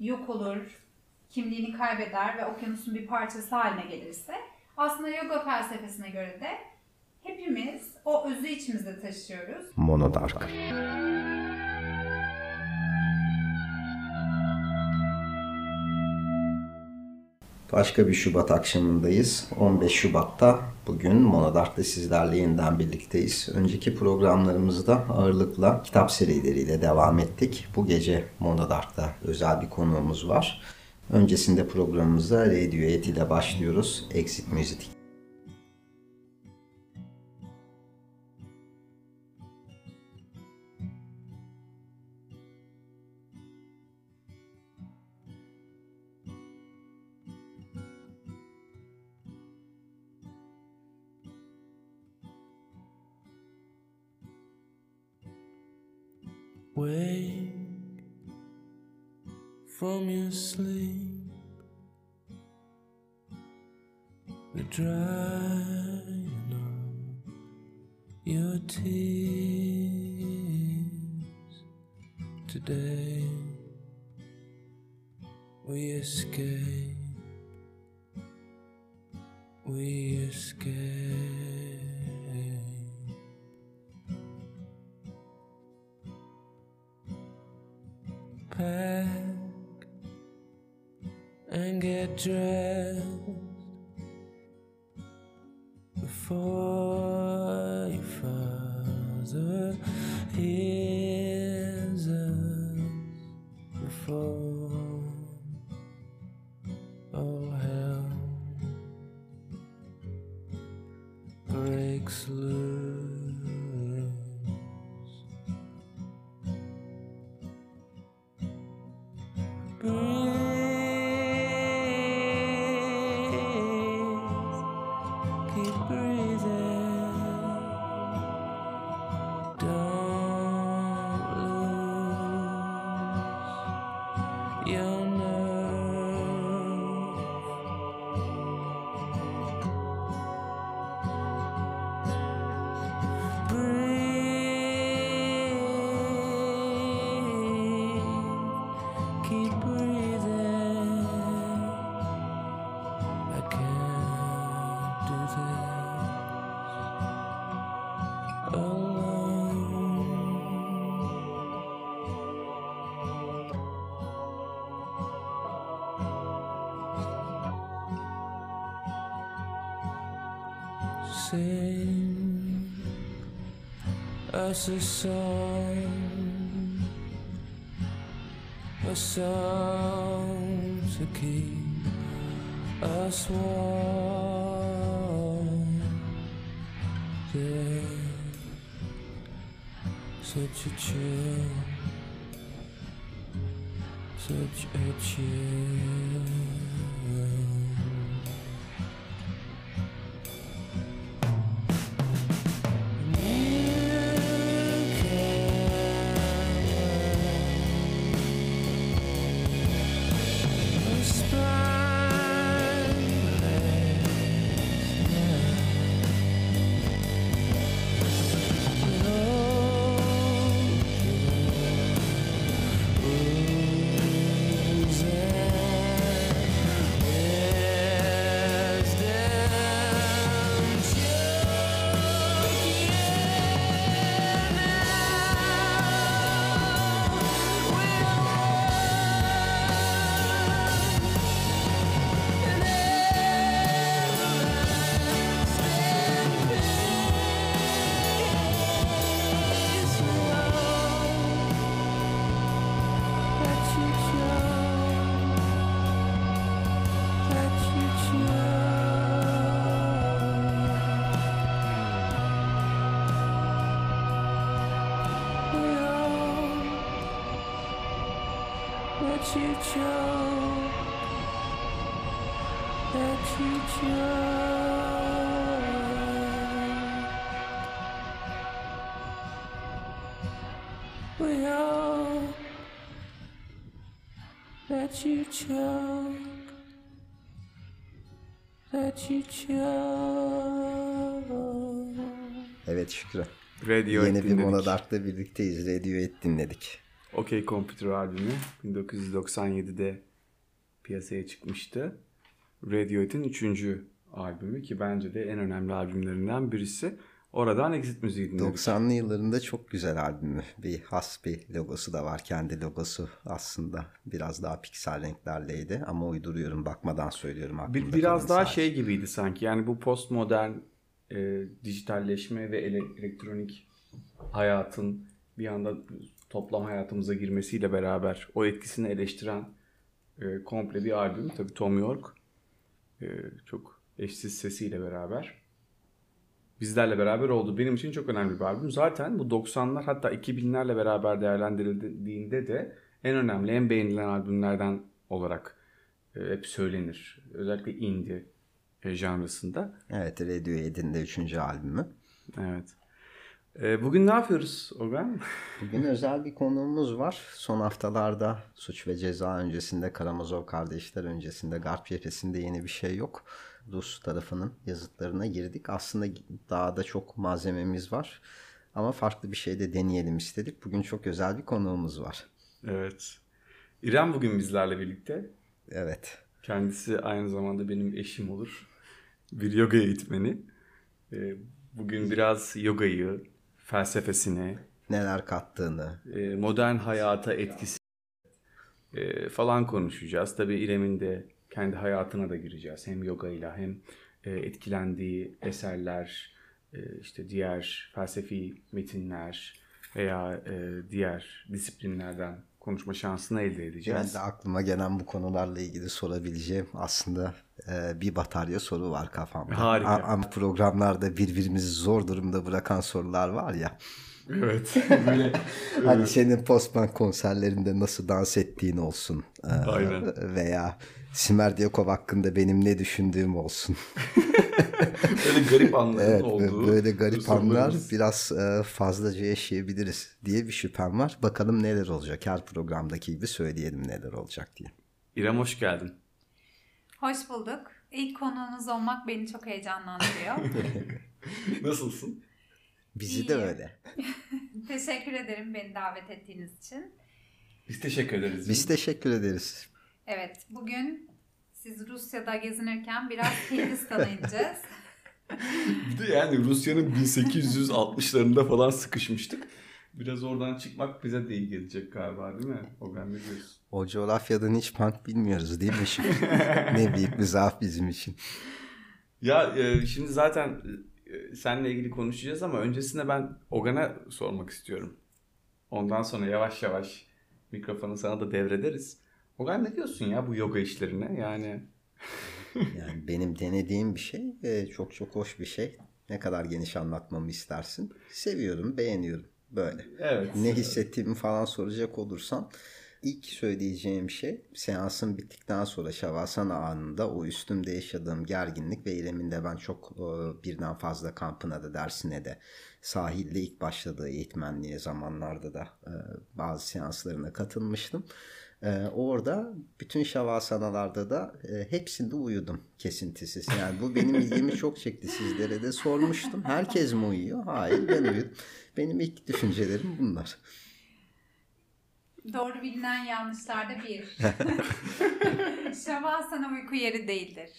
yok olur, kimliğini kaybeder ve okyanusun bir parçası haline gelirse aslında yoga felsefesine göre de hepimiz o özü içimizde taşıyoruz. Monodark. Başka bir Şubat akşamındayız. 15 Şubat'ta bugün Monodark'ta sizlerle yeniden birlikteyiz. Önceki programlarımızda ağırlıkla kitap serileriyle devam ettik. Bu gece Monodark'ta özel bir konuğumuz var. Öncesinde programımıza Radiohead ile başlıyoruz. Exit Music breathing. Us a song, a song to keep us warm. There's such a chill, such a chill. We all let you choke, let you choke. Evet Şükrü. Radiohead Yeni bir dinledik. Monodark'ta birlikteyiz. Radiohead dinledik. OK Computer albümü 1997'de piyasaya çıkmıştı. Radiohead'in üçüncü albümü ki bence de en önemli albümlerinden birisi. Oradan exit müziği dinledik. 90'lı yıllarında çok güzel albümü. Bir has bir logosu da var. Kendi logosu aslında biraz daha piksel renklerleydi. Ama uyduruyorum bakmadan söylüyorum. Bir, aklımda biraz kalan daha sadece. şey gibiydi sanki. Yani bu postmodern e, dijitalleşme ve ele- elektronik hayatın bir anda toplam hayatımıza girmesiyle beraber o etkisini eleştiren e, komple bir albüm. Tabii Tom York e, çok eşsiz sesiyle beraber bizlerle beraber oldu. Benim için çok önemli bir albüm. Zaten bu 90'lar hatta 2000'lerle beraber değerlendirildiğinde de en önemli, en beğenilen albümlerden olarak e, hep söylenir. Özellikle indie e, janrısında. Evet Radiohead'in de üçüncü albümü. Evet. E, bugün ne yapıyoruz Organ? Bugün özel bir konuğumuz var. Son haftalarda suç ve ceza öncesinde Karamazov kardeşler öncesinde Garp cephesinde yeni bir şey yok. Rus tarafının yazıtlarına girdik. Aslında daha da çok malzememiz var. Ama farklı bir şey de deneyelim istedik. Bugün çok özel bir konuğumuz var. Evet. İrem bugün bizlerle birlikte. Evet. Kendisi aynı zamanda benim eşim olur. Bir yoga eğitmeni. E, bugün biraz yogayı, felsefesini, Neler kattığını, e, modern hayata etkisi e, falan konuşacağız. Tabii İrem'in de kendi hayatına da gireceğiz. Hem yogayla hem e, etkilendiği eserler, işte diğer felsefi metinler veya diğer disiplinlerden konuşma şansını elde edeceğiz. Ben de aklıma gelen bu konularla ilgili sorabileceğim aslında bir batarya soru var kafamda. Harika. Ama programlarda birbirimizi zor durumda bırakan sorular var ya. Evet. Böyle Hani senin postpunk konserlerinde nasıl dans ettiğin olsun. e, Aynen. Veya Simer Diyakov hakkında benim ne düşündüğüm olsun. böyle garip anların Evet olduğu. böyle garip anlar biraz e, fazlaca yaşayabiliriz diye bir şüphem var. Bakalım neler olacak. Her programdaki gibi söyleyelim neler olacak diye. İrem hoş geldin. Hoş bulduk. İlk konuğunuz olmak beni çok heyecanlandırıyor. Nasılsın? Bizi de İyi. öyle. Teşekkür ederim beni davet ettiğiniz için. Biz teşekkür ederiz. Biz teşekkür ederiz. Evet, bugün siz Rusya'da gezinirken biraz Hindistan'a ineceğiz. Bir de yani Rusya'nın 1860'larında falan sıkışmıştık. Biraz oradan çıkmak bize de iyi gelecek galiba değil mi? O ben ne diyorsun? O coğrafyadan hiç punk bilmiyoruz değil mi şimdi? ne büyük bir zaaf bizim için. Ya e, şimdi zaten e, seninle ilgili konuşacağız ama öncesinde ben Ogan'a sormak istiyorum. Ondan sonra yavaş yavaş mikrofonu sana da devrederiz. Ogan ne diyorsun ya bu yoga işlerine? Yani Yani benim denediğim bir şey ve çok çok hoş bir şey. Ne kadar geniş anlatmamı istersin? Seviyorum, beğeniyorum. Böyle. evet. Ne hissettiğimi falan soracak olursan ilk söyleyeceğim şey seansın bittikten sonra şavasana anında o üstümde yaşadığım gerginlik ve İrem'in ben çok e, birden fazla kampına da dersine de sahilde ilk başladığı eğitmenliğe zamanlarda da e, bazı seanslarına katılmıştım. E, orada bütün şavasanalarda da e, hepsinde uyudum kesintisiz. Yani bu benim ilgimi çok çekti. Sizlere de sormuştum. Herkes mi uyuyor? Hayır ben uyudum. Benim ilk düşüncelerim bunlar. Doğru bilinen yanlışlarda bir. Şavasana uyku yeri değildir.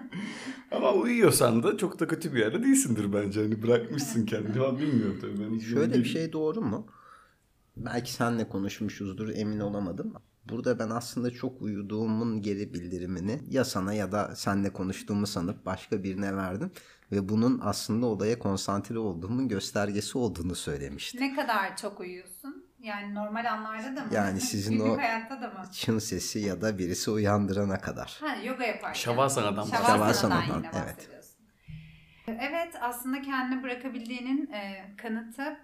Ama uyuyorsan da çok da kötü bir yerde değilsindir bence. Hani bırakmışsın kendini. Ben bilmiyorum tabii. Ben hiç Şöyle bir şey doğru mu? Belki senle konuşmuşuzdur emin olamadım. Burada ben aslında çok uyuduğumun geri bildirimini ya sana ya da senle konuştuğumu sanıp başka birine verdim. Ve bunun aslında olaya konsantre olduğumun göstergesi olduğunu söylemiştim. Ne kadar çok uyuyorsun? Yani normal anlarda da mı? Yani sizin Günlük o- hayatta da mı? Çın sesi ya da birisi uyandırana kadar. Ha, yoga yaparken. Şavasana'dan Şavasana'dan Şavasana'dan, yine evet. bahsediyorsun. Evet aslında kendini bırakabildiğinin e, kanıtı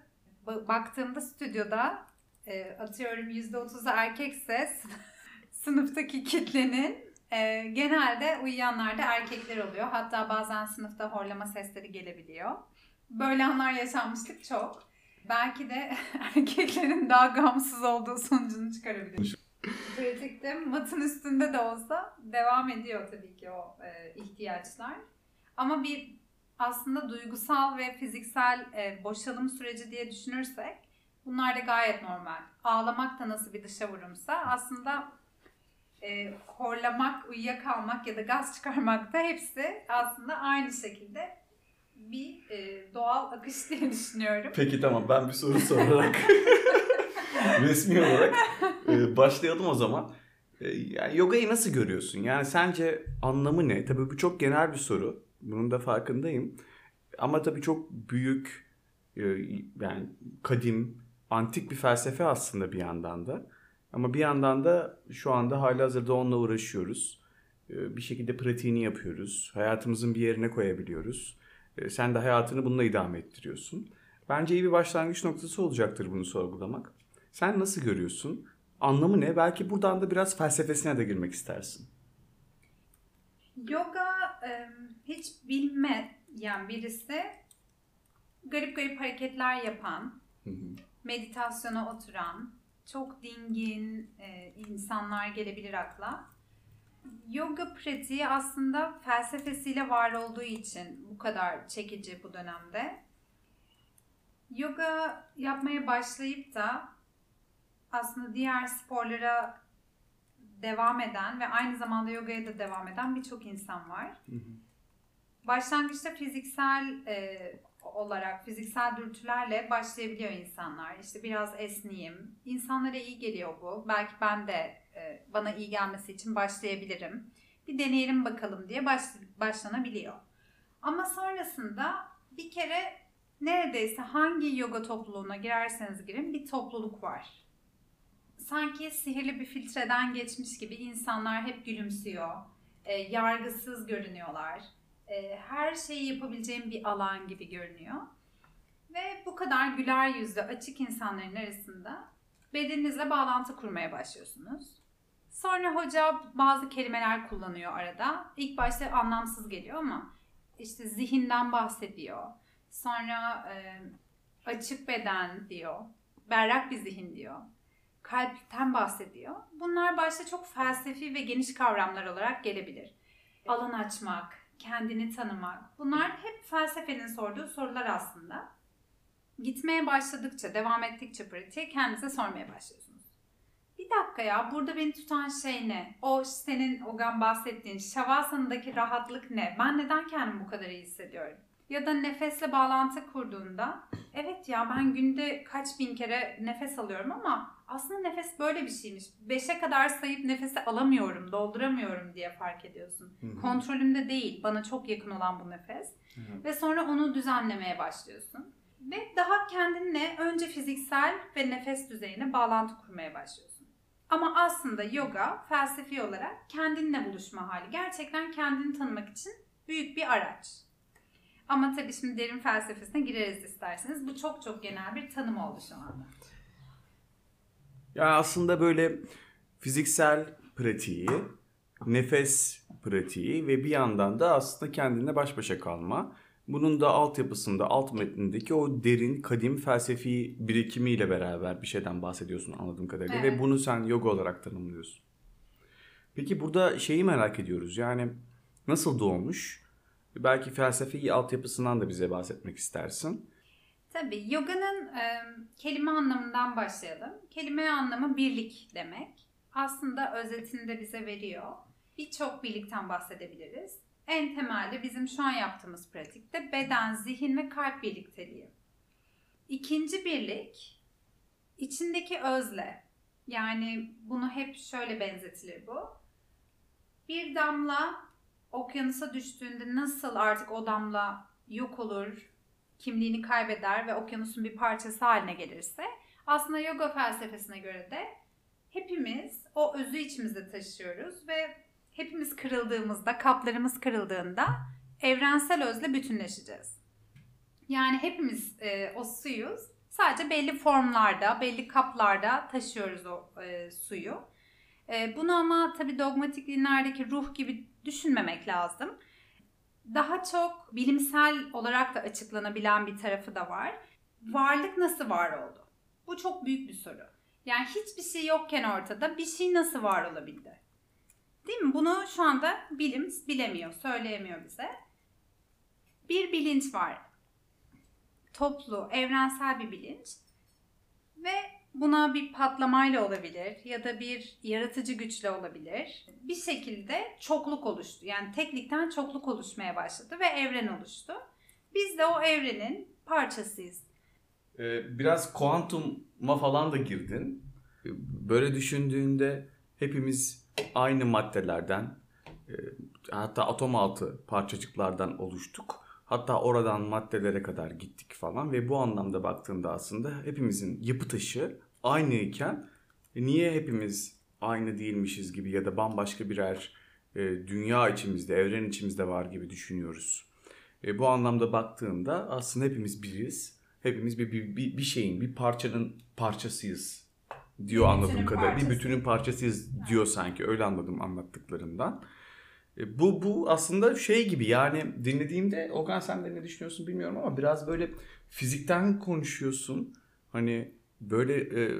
ba- baktığımda stüdyoda e, atıyorum %30'u erkekse sınıftaki kitlenin e, genelde uyuyanlar da erkekler oluyor. Hatta bazen sınıfta horlama sesleri gelebiliyor. Böyle anlar yaşanmışlık çok. Belki de erkeklerin daha gamsız olduğu sonucunu çıkarabilir. Pratikte matın üstünde de olsa devam ediyor tabii ki o e, ihtiyaçlar. Ama bir aslında duygusal ve fiziksel e, boşalım süreci diye düşünürsek Bunlar da gayet normal. Ağlamak da nasıl bir dışa vurumsa aslında e, horlamak, uyuyakalmak ya da gaz çıkarmak da hepsi aslında aynı şekilde bir e, doğal akış diye düşünüyorum. Peki tamam ben bir soru sorarak resmi olarak e, başlayalım o zaman. E, yani yogayı nasıl görüyorsun? Yani sence anlamı ne? Tabii bu çok genel bir soru. Bunun da farkındayım. Ama tabii çok büyük e, yani kadim, antik bir felsefe aslında bir yandan da. Ama bir yandan da şu anda halihazırda onunla uğraşıyoruz. E, bir şekilde pratiğini yapıyoruz. Hayatımızın bir yerine koyabiliyoruz. E, sen de hayatını bununla idame ettiriyorsun. Bence iyi bir başlangıç noktası olacaktır bunu sorgulamak. Sen nasıl görüyorsun? Anlamı ne? Belki buradan da biraz felsefesine de girmek istersin. Yoga hiç bilmeyen birisi garip garip hareketler yapan, meditasyona oturan, çok dingin e, insanlar gelebilir akla. Yoga pratiği aslında felsefesiyle var olduğu için bu kadar çekici bu dönemde. Yoga yapmaya başlayıp da aslında diğer sporlara devam eden ve aynı zamanda yogaya da devam eden birçok insan var. Başlangıçta fiziksel e, olarak fiziksel dürtülerle başlayabiliyor insanlar. İşte biraz esneyim. İnsanlara iyi geliyor bu. Belki ben de e, bana iyi gelmesi için başlayabilirim. Bir deneyelim bakalım diye baş, başlanabiliyor. Ama sonrasında bir kere neredeyse hangi yoga topluluğuna girerseniz girin bir topluluk var. Sanki sihirli bir filtreden geçmiş gibi insanlar hep gülümsüyor. E, yargısız görünüyorlar e, her şeyi yapabileceğim bir alan gibi görünüyor. Ve bu kadar güler yüzlü, açık insanların arasında bedeninizle bağlantı kurmaya başlıyorsunuz. Sonra hoca bazı kelimeler kullanıyor arada. İlk başta anlamsız geliyor ama işte zihinden bahsediyor. Sonra e, açık beden diyor. Berrak bir zihin diyor. Kalpten bahsediyor. Bunlar başta çok felsefi ve geniş kavramlar olarak gelebilir. Alan açmak, kendini tanımak. Bunlar hep felsefenin sorduğu sorular aslında. Gitmeye başladıkça, devam ettikçe pratiğe kendinize sormaya başlıyorsunuz. Bir dakika ya burada beni tutan şey ne? O senin Ogan bahsettiğin şavasanındaki rahatlık ne? Ben neden kendimi bu kadar iyi hissediyorum? Ya da nefesle bağlantı kurduğunda evet ya ben günde kaç bin kere nefes alıyorum ama aslında nefes böyle bir şeymiş. Beşe kadar sayıp nefesi alamıyorum, dolduramıyorum diye fark ediyorsun. Hı hı. Kontrolümde değil, bana çok yakın olan bu nefes. Hı. Ve sonra onu düzenlemeye başlıyorsun. Ve daha kendinle önce fiziksel ve nefes düzeyine bağlantı kurmaya başlıyorsun. Ama aslında yoga felsefi olarak kendinle buluşma hali. Gerçekten kendini tanımak için büyük bir araç. Ama tabii şimdi derin felsefesine gireriz isterseniz. Bu çok çok genel bir tanım oldu şu anda. Yani aslında böyle fiziksel pratiği, nefes pratiği ve bir yandan da aslında kendine baş başa kalma. Bunun da altyapısında, alt metnindeki o derin, kadim felsefi birikimiyle beraber bir şeyden bahsediyorsun anladığım kadarıyla. Evet. Ve bunu sen yoga olarak tanımlıyorsun. Peki burada şeyi merak ediyoruz. Yani nasıl doğmuş? Belki felsefi altyapısından da bize bahsetmek istersin. Tabii yoganın e, kelime anlamından başlayalım. Kelime anlamı birlik demek. Aslında özetini de bize veriyor. Birçok birlikten bahsedebiliriz. En temelde bizim şu an yaptığımız pratikte beden, zihin ve kalp birlikteliği. İkinci birlik içindeki özle. Yani bunu hep şöyle benzetilir bu. Bir damla okyanusa düştüğünde nasıl artık o damla yok olur, kimliğini kaybeder ve okyanusun bir parçası haline gelirse aslında yoga felsefesine göre de hepimiz o özü içimizde taşıyoruz ve hepimiz kırıldığımızda, kaplarımız kırıldığında evrensel özle bütünleşeceğiz. Yani hepimiz e, o suyuz. Sadece belli formlarda, belli kaplarda taşıyoruz o e, suyu. E, bunu ama tabii dogmatik dinlerdeki ruh gibi düşünmemek lazım daha çok bilimsel olarak da açıklanabilen bir tarafı da var. Varlık nasıl var oldu? Bu çok büyük bir soru. Yani hiçbir şey yokken ortada bir şey nasıl var olabildi? Değil mi? Bunu şu anda bilim bilemiyor, söyleyemiyor bize. Bir bilinç var. Toplu, evrensel bir bilinç. Ve buna bir patlamayla olabilir ya da bir yaratıcı güçle olabilir. Bir şekilde çokluk oluştu. Yani teklikten çokluk oluşmaya başladı ve evren oluştu. Biz de o evrenin parçasıyız. Ee, biraz kuantuma falan da girdin. Böyle düşündüğünde hepimiz aynı maddelerden e, hatta atom altı parçacıklardan oluştuk. Hatta oradan maddelere kadar gittik falan ve bu anlamda baktığında aslında hepimizin yapı taşı aynıyken e, niye hepimiz aynı değilmişiz gibi ya da bambaşka birer e, dünya içimizde, evren içimizde var gibi düşünüyoruz. E, bu anlamda baktığında aslında hepimiz biriz. Hepimiz bir, bir, bir, bir şeyin, bir parçanın parçasıyız diyor Bir anladığım kadarıyla. Bir bütünün parçasıyız diyor sanki. Öyle anladım anlattıklarından. E, Bu, bu aslında şey gibi yani dinlediğimde Okan sen de ne düşünüyorsun bilmiyorum ama biraz böyle fizikten konuşuyorsun. Hani böyle e,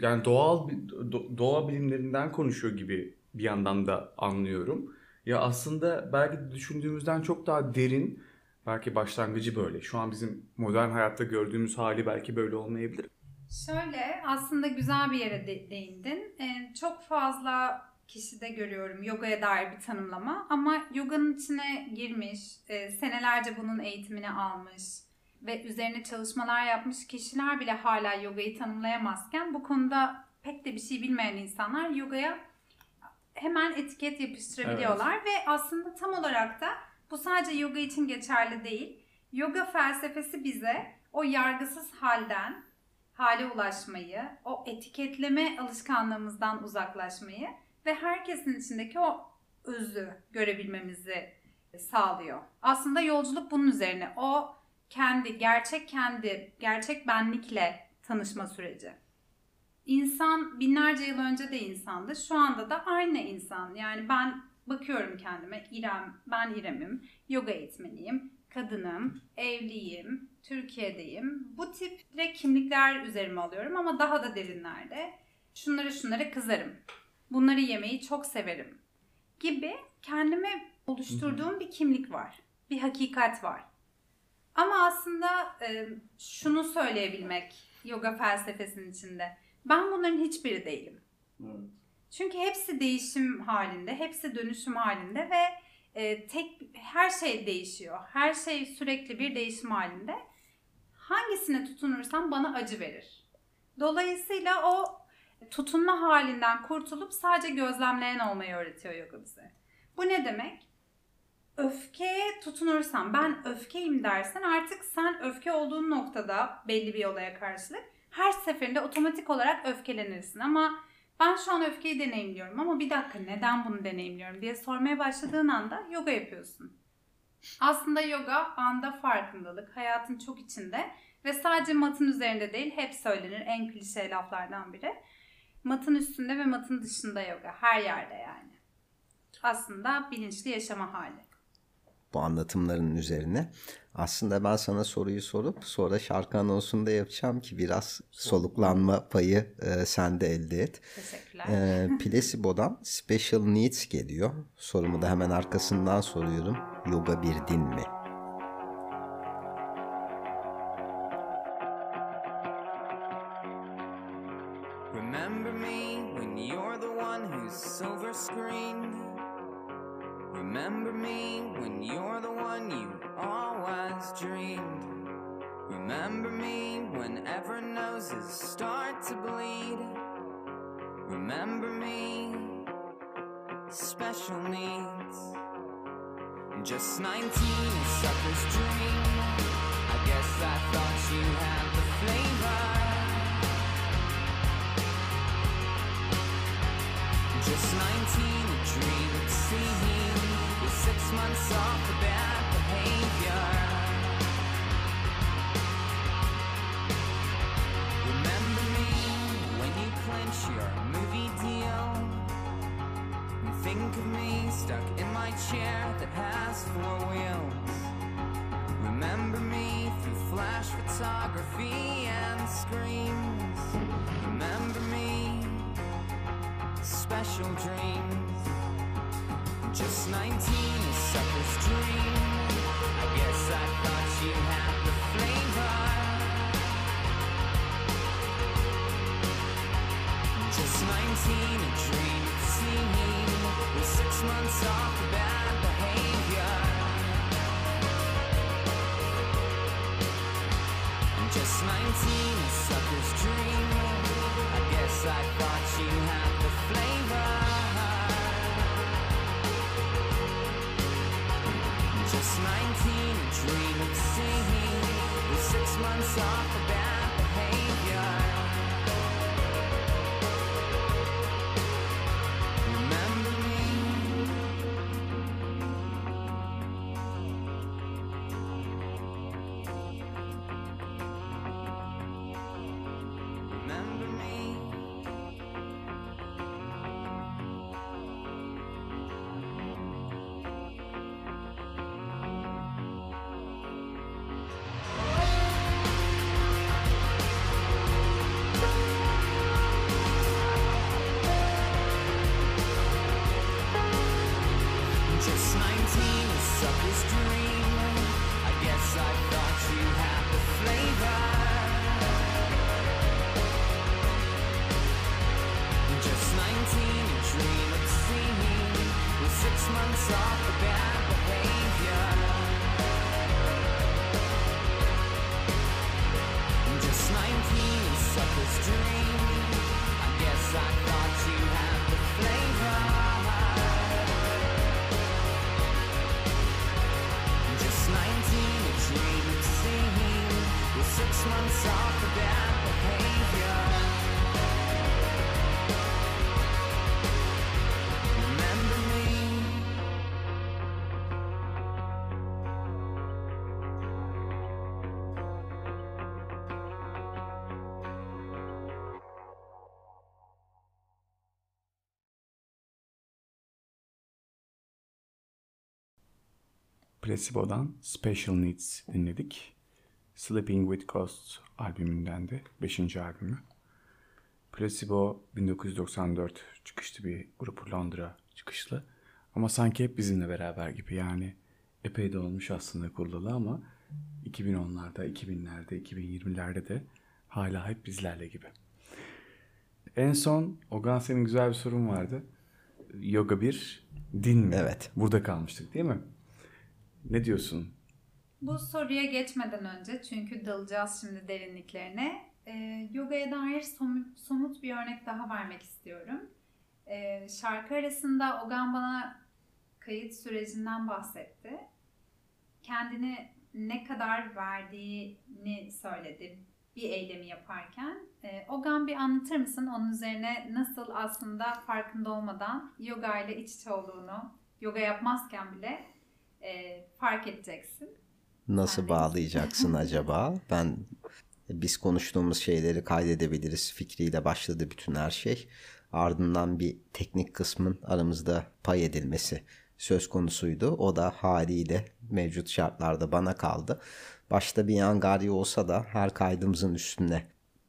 yani doğal do- doğa bilimlerinden konuşuyor gibi bir yandan da anlıyorum. Ya aslında belki düşündüğümüzden çok daha derin belki başlangıcı böyle. Şu an bizim modern hayatta gördüğümüz hali belki böyle olmayabilir. Şöyle aslında güzel bir yere de- değindin. Ee, çok fazla kişide görüyorum yogaya dair bir tanımlama ama yoganın içine girmiş, e, senelerce bunun eğitimini almış ve üzerine çalışmalar yapmış kişiler bile hala yogayı tanımlayamazken bu konuda pek de bir şey bilmeyen insanlar yogaya hemen etiket yapıştırabiliyorlar ve aslında tam olarak da bu sadece yoga için geçerli değil. Yoga felsefesi bize o yargısız halden hale ulaşmayı, o etiketleme alışkanlığımızdan uzaklaşmayı ve herkesin içindeki o özü görebilmemizi sağlıyor. Aslında yolculuk bunun üzerine. O kendi, gerçek kendi, gerçek benlikle tanışma süreci. İnsan binlerce yıl önce de insandı. Şu anda da aynı insan. Yani ben bakıyorum kendime. İrem, ben İrem'im. Yoga eğitmeniyim. Kadınım, evliyim, Türkiye'deyim. Bu tip direkt kimlikler üzerime alıyorum ama daha da derinlerde. Şunlara şunlara kızarım. Bunları yemeyi çok severim. Gibi kendime oluşturduğum bir kimlik var. Bir hakikat var. Ama aslında e, şunu söyleyebilmek yoga felsefesinin içinde. Ben bunların hiçbiri değilim. Çünkü hepsi değişim halinde, hepsi dönüşüm halinde ve e, tek her şey değişiyor. Her şey sürekli bir değişim halinde. Hangisine tutunursam bana acı verir. Dolayısıyla o tutunma halinden kurtulup sadece gözlemleyen olmayı öğretiyor yoga bize. Bu ne demek? Öfkeye tutunursan, ben öfkeyim dersen artık sen öfke olduğun noktada belli bir olaya karşılık her seferinde otomatik olarak öfkelenirsin. Ama ben şu an öfkeyi deneyimliyorum ama bir dakika neden bunu deneyimliyorum diye sormaya başladığın anda yoga yapıyorsun. Aslında yoga anda farkındalık, hayatın çok içinde ve sadece matın üzerinde değil hep söylenir en klişe laflardan biri. Matın üstünde ve matın dışında yoga her yerde yani. Aslında bilinçli yaşama hali. Bu anlatımların üzerine. Aslında ben sana soruyu sorup sonra şarkı anonsunu da yapacağım ki biraz soluklanma payı e, sen de elde et. Teşekkürler. E, Placebo'dan Special Needs geliyor. Sorumu da hemen arkasından soruyorum. Yoga bir din mi? Remember me, special needs. Just 19, a sucker's dream. I guess I thought you had the flavor. Just 19, a dream of seeing with six months off the bad behavior. stuck in my chair that has four wheels. Remember me through flash photography and screams. Remember me, special dreams. Just 19, a sucker's dream. I guess I thought you had the flavor. Just 19, a dream months off. Just 19, a sucker's dream. I guess I thought you had the flavor. Just 19, a dream of singing. With six months off dream. Placebo'dan Special Needs dinledik. Sleeping with Ghosts albümünden de 5. albümü. Placebo 1994 çıkışlı bir grup Londra çıkışlı. Ama sanki hep bizimle beraber gibi yani epey de olmuş aslında kurulalı ama 2010'larda, 2000'lerde, 2020'lerde de hala hep bizlerle gibi. En son Ogan senin güzel bir sorun vardı. Yoga bir din mi? Evet. Burada kalmıştık değil mi? Ne diyorsun? Bu soruya geçmeden önce çünkü dalacağız şimdi derinliklerine. E, yogaya dair somut, somut bir örnek daha vermek istiyorum. E, şarkı arasında Ogan bana kayıt sürecinden bahsetti. Kendini ne kadar verdiğini söyledi bir eylemi yaparken. E, Ogan bir anlatır mısın onun üzerine nasıl aslında farkında olmadan yoga ile iç içe olduğunu, yoga yapmazken bile e, fark edeceksin. Nasıl bağlayacaksın acaba? Ben biz konuştuğumuz şeyleri kaydedebiliriz fikriyle başladı bütün her şey. Ardından bir teknik kısmın aramızda pay edilmesi söz konusuydu. O da haliyle mevcut şartlarda bana kaldı. Başta bir yangari olsa da her kaydımızın üstüne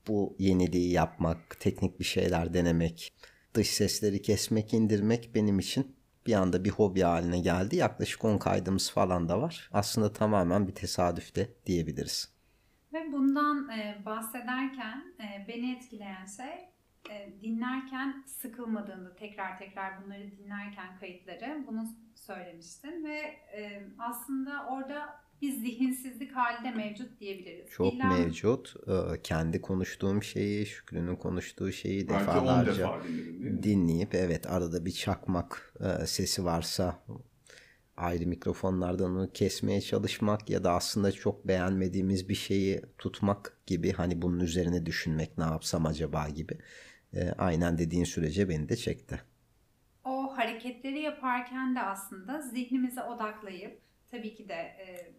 bu yeniliği yapmak, teknik bir şeyler denemek, dış sesleri kesmek, indirmek benim için bir anda bir hobi haline geldi. Yaklaşık 10 kaydımız falan da var. Aslında tamamen bir tesadüfte diyebiliriz. Ve bundan e, bahsederken e, beni etkileyen şey e, dinlerken sıkılmadığında tekrar tekrar bunları dinlerken kayıtları bunu söylemiştin ve e, aslında orada bir zihinsizlik hali de mevcut diyebiliriz. Çok İlla- mevcut. Ee, Kendi konuştuğum şeyi, Şükrü'nün konuştuğu şeyi Belki 10 defalarca defa dinledim dinleyip evet arada bir çakmak e, sesi varsa ayrı mikrofonlardan onu kesmeye çalışmak ya da aslında çok beğenmediğimiz bir şeyi tutmak gibi hani bunun üzerine düşünmek ne yapsam acaba gibi. E, aynen dediğin sürece beni de çekti. o hareketleri yaparken de aslında zihnimize odaklayıp tabii ki de e,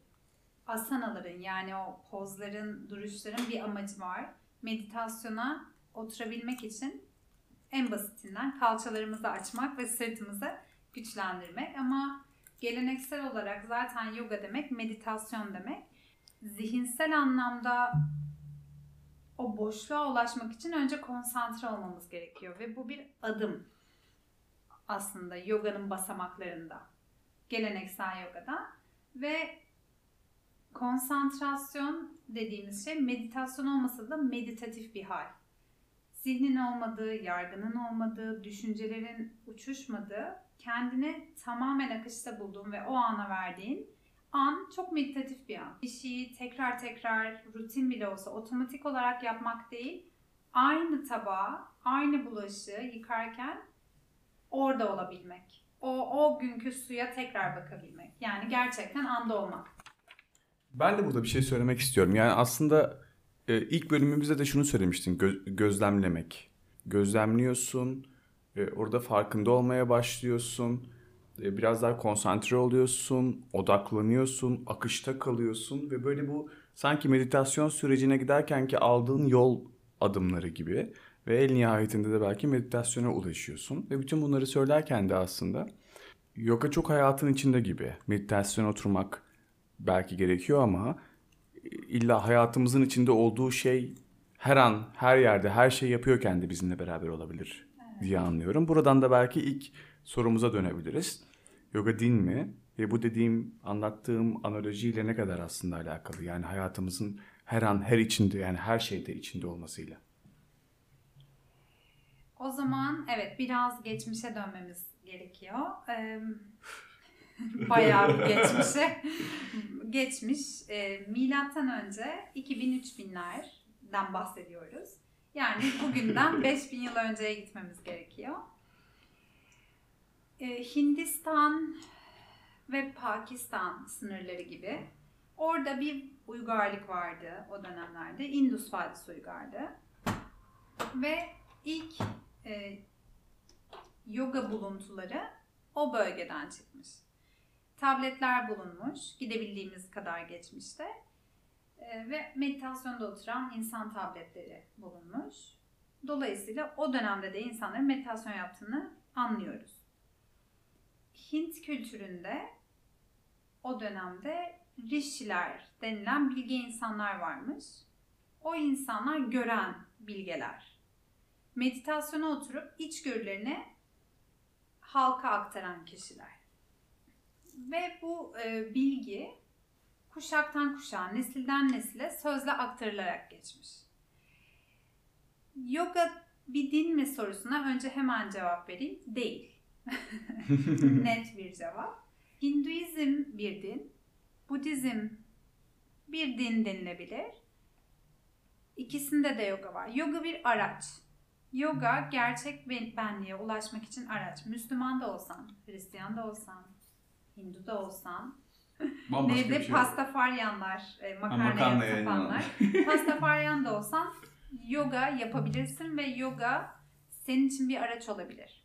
asanaların yani o pozların, duruşların bir amacı var. Meditasyona oturabilmek için en basitinden kalçalarımızı açmak ve sırtımızı güçlendirmek ama geleneksel olarak zaten yoga demek meditasyon demek. Zihinsel anlamda o boşluğa ulaşmak için önce konsantre olmamız gerekiyor ve bu bir adım aslında yoganın basamaklarında. Geleneksel yogada ve konsantrasyon dediğimiz şey meditasyon olmasa da meditatif bir hal. Zihnin olmadığı, yargının olmadığı, düşüncelerin uçuşmadığı, kendini tamamen akışta bulduğun ve o ana verdiğin an çok meditatif bir an. Bir şeyi tekrar tekrar rutin bile olsa otomatik olarak yapmak değil, aynı tabağı, aynı bulaşığı yıkarken orada olabilmek. O, o günkü suya tekrar bakabilmek. Yani gerçekten anda olmak. Ben de burada bir şey söylemek istiyorum. Yani aslında e, ilk bölümümüzde de şunu söylemiştin. gö- gözlemlemek. Gözlemliyorsun. e, orada farkında olmaya başlıyorsun. e, biraz daha konsantre oluyorsun. Odaklanıyorsun. Akışta kalıyorsun. Ve böyle bu sanki meditasyon sürecine giderken ki aldığın yol adımları gibi. Ve en nihayetinde de belki meditasyona ulaşıyorsun. Ve bütün bunları söylerken de aslında yoga çok hayatın içinde gibi. Meditasyona oturmak belki gerekiyor ama illa hayatımızın içinde olduğu şey her an, her yerde, her şey yapıyorken de bizimle beraber olabilir diye anlıyorum. Buradan da belki ilk sorumuza dönebiliriz. Yoga din mi? Ve bu dediğim, anlattığım analojiyle ne kadar aslında alakalı? Yani hayatımızın her an, her içinde, yani her şeyde içinde olmasıyla. O zaman evet biraz geçmişe dönmemiz gerekiyor. Ee, bayağı bir geçmişe. Geçmiş. E, milattan önce 2000-3000'lerden bahsediyoruz. Yani bugünden 5000 yıl önceye gitmemiz gerekiyor. Ee, Hindistan ve Pakistan sınırları gibi orada bir uygarlık vardı o dönemlerde. Indus Vadisi uygarlığı. Ve ilk e, yoga buluntuları o bölgeden çıkmış. Tabletler bulunmuş, gidebildiğimiz kadar geçmişte. E, ve meditasyonda oturan insan tabletleri bulunmuş. Dolayısıyla o dönemde de insanların meditasyon yaptığını anlıyoruz. Hint kültüründe o dönemde rişiler denilen bilge insanlar varmış. O insanlar gören bilgeler meditasyona oturup içgörülerini halka aktaran kişiler. Ve bu e, bilgi kuşaktan kuşağa, nesilden nesile sözle aktarılarak geçmiş. Yoga bir din mi sorusuna önce hemen cevap vereyim. Değil. Net bir cevap. Hinduizm bir din, Budizm bir din denilebilir. İkisinde de yoga var. Yoga bir araç. Yoga gerçek ben- benliğe ulaşmak için araç. Müslüman da olsan, Hristiyan da olsan, Hindu da olsan, Bambaşka Neydi? bir şey. Pastafaryanlar, e, makarnaya makarnaya tapanlar. Pastafaryan da olsan yoga yapabilirsin ve yoga senin için bir araç olabilir.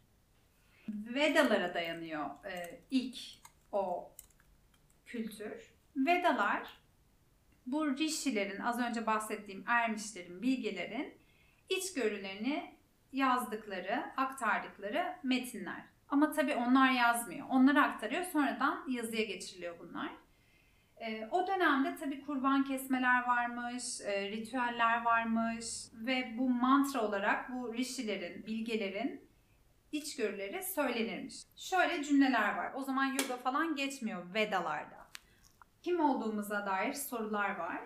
Vedalara dayanıyor e, ilk o kültür. Vedalar bu rişilerin, az önce bahsettiğim ermişlerin, bilgelerin içgörülerini yazdıkları, aktardıkları metinler. Ama tabii onlar yazmıyor. Onları aktarıyor. Sonradan yazıya geçiriliyor bunlar. Ee, o dönemde tabii kurban kesmeler varmış, e, ritüeller varmış ve bu mantra olarak bu rişilerin, bilgelerin içgörüleri söylenirmiş. Şöyle cümleler var. O zaman yoga falan geçmiyor Vedalarda. Kim olduğumuza dair sorular var.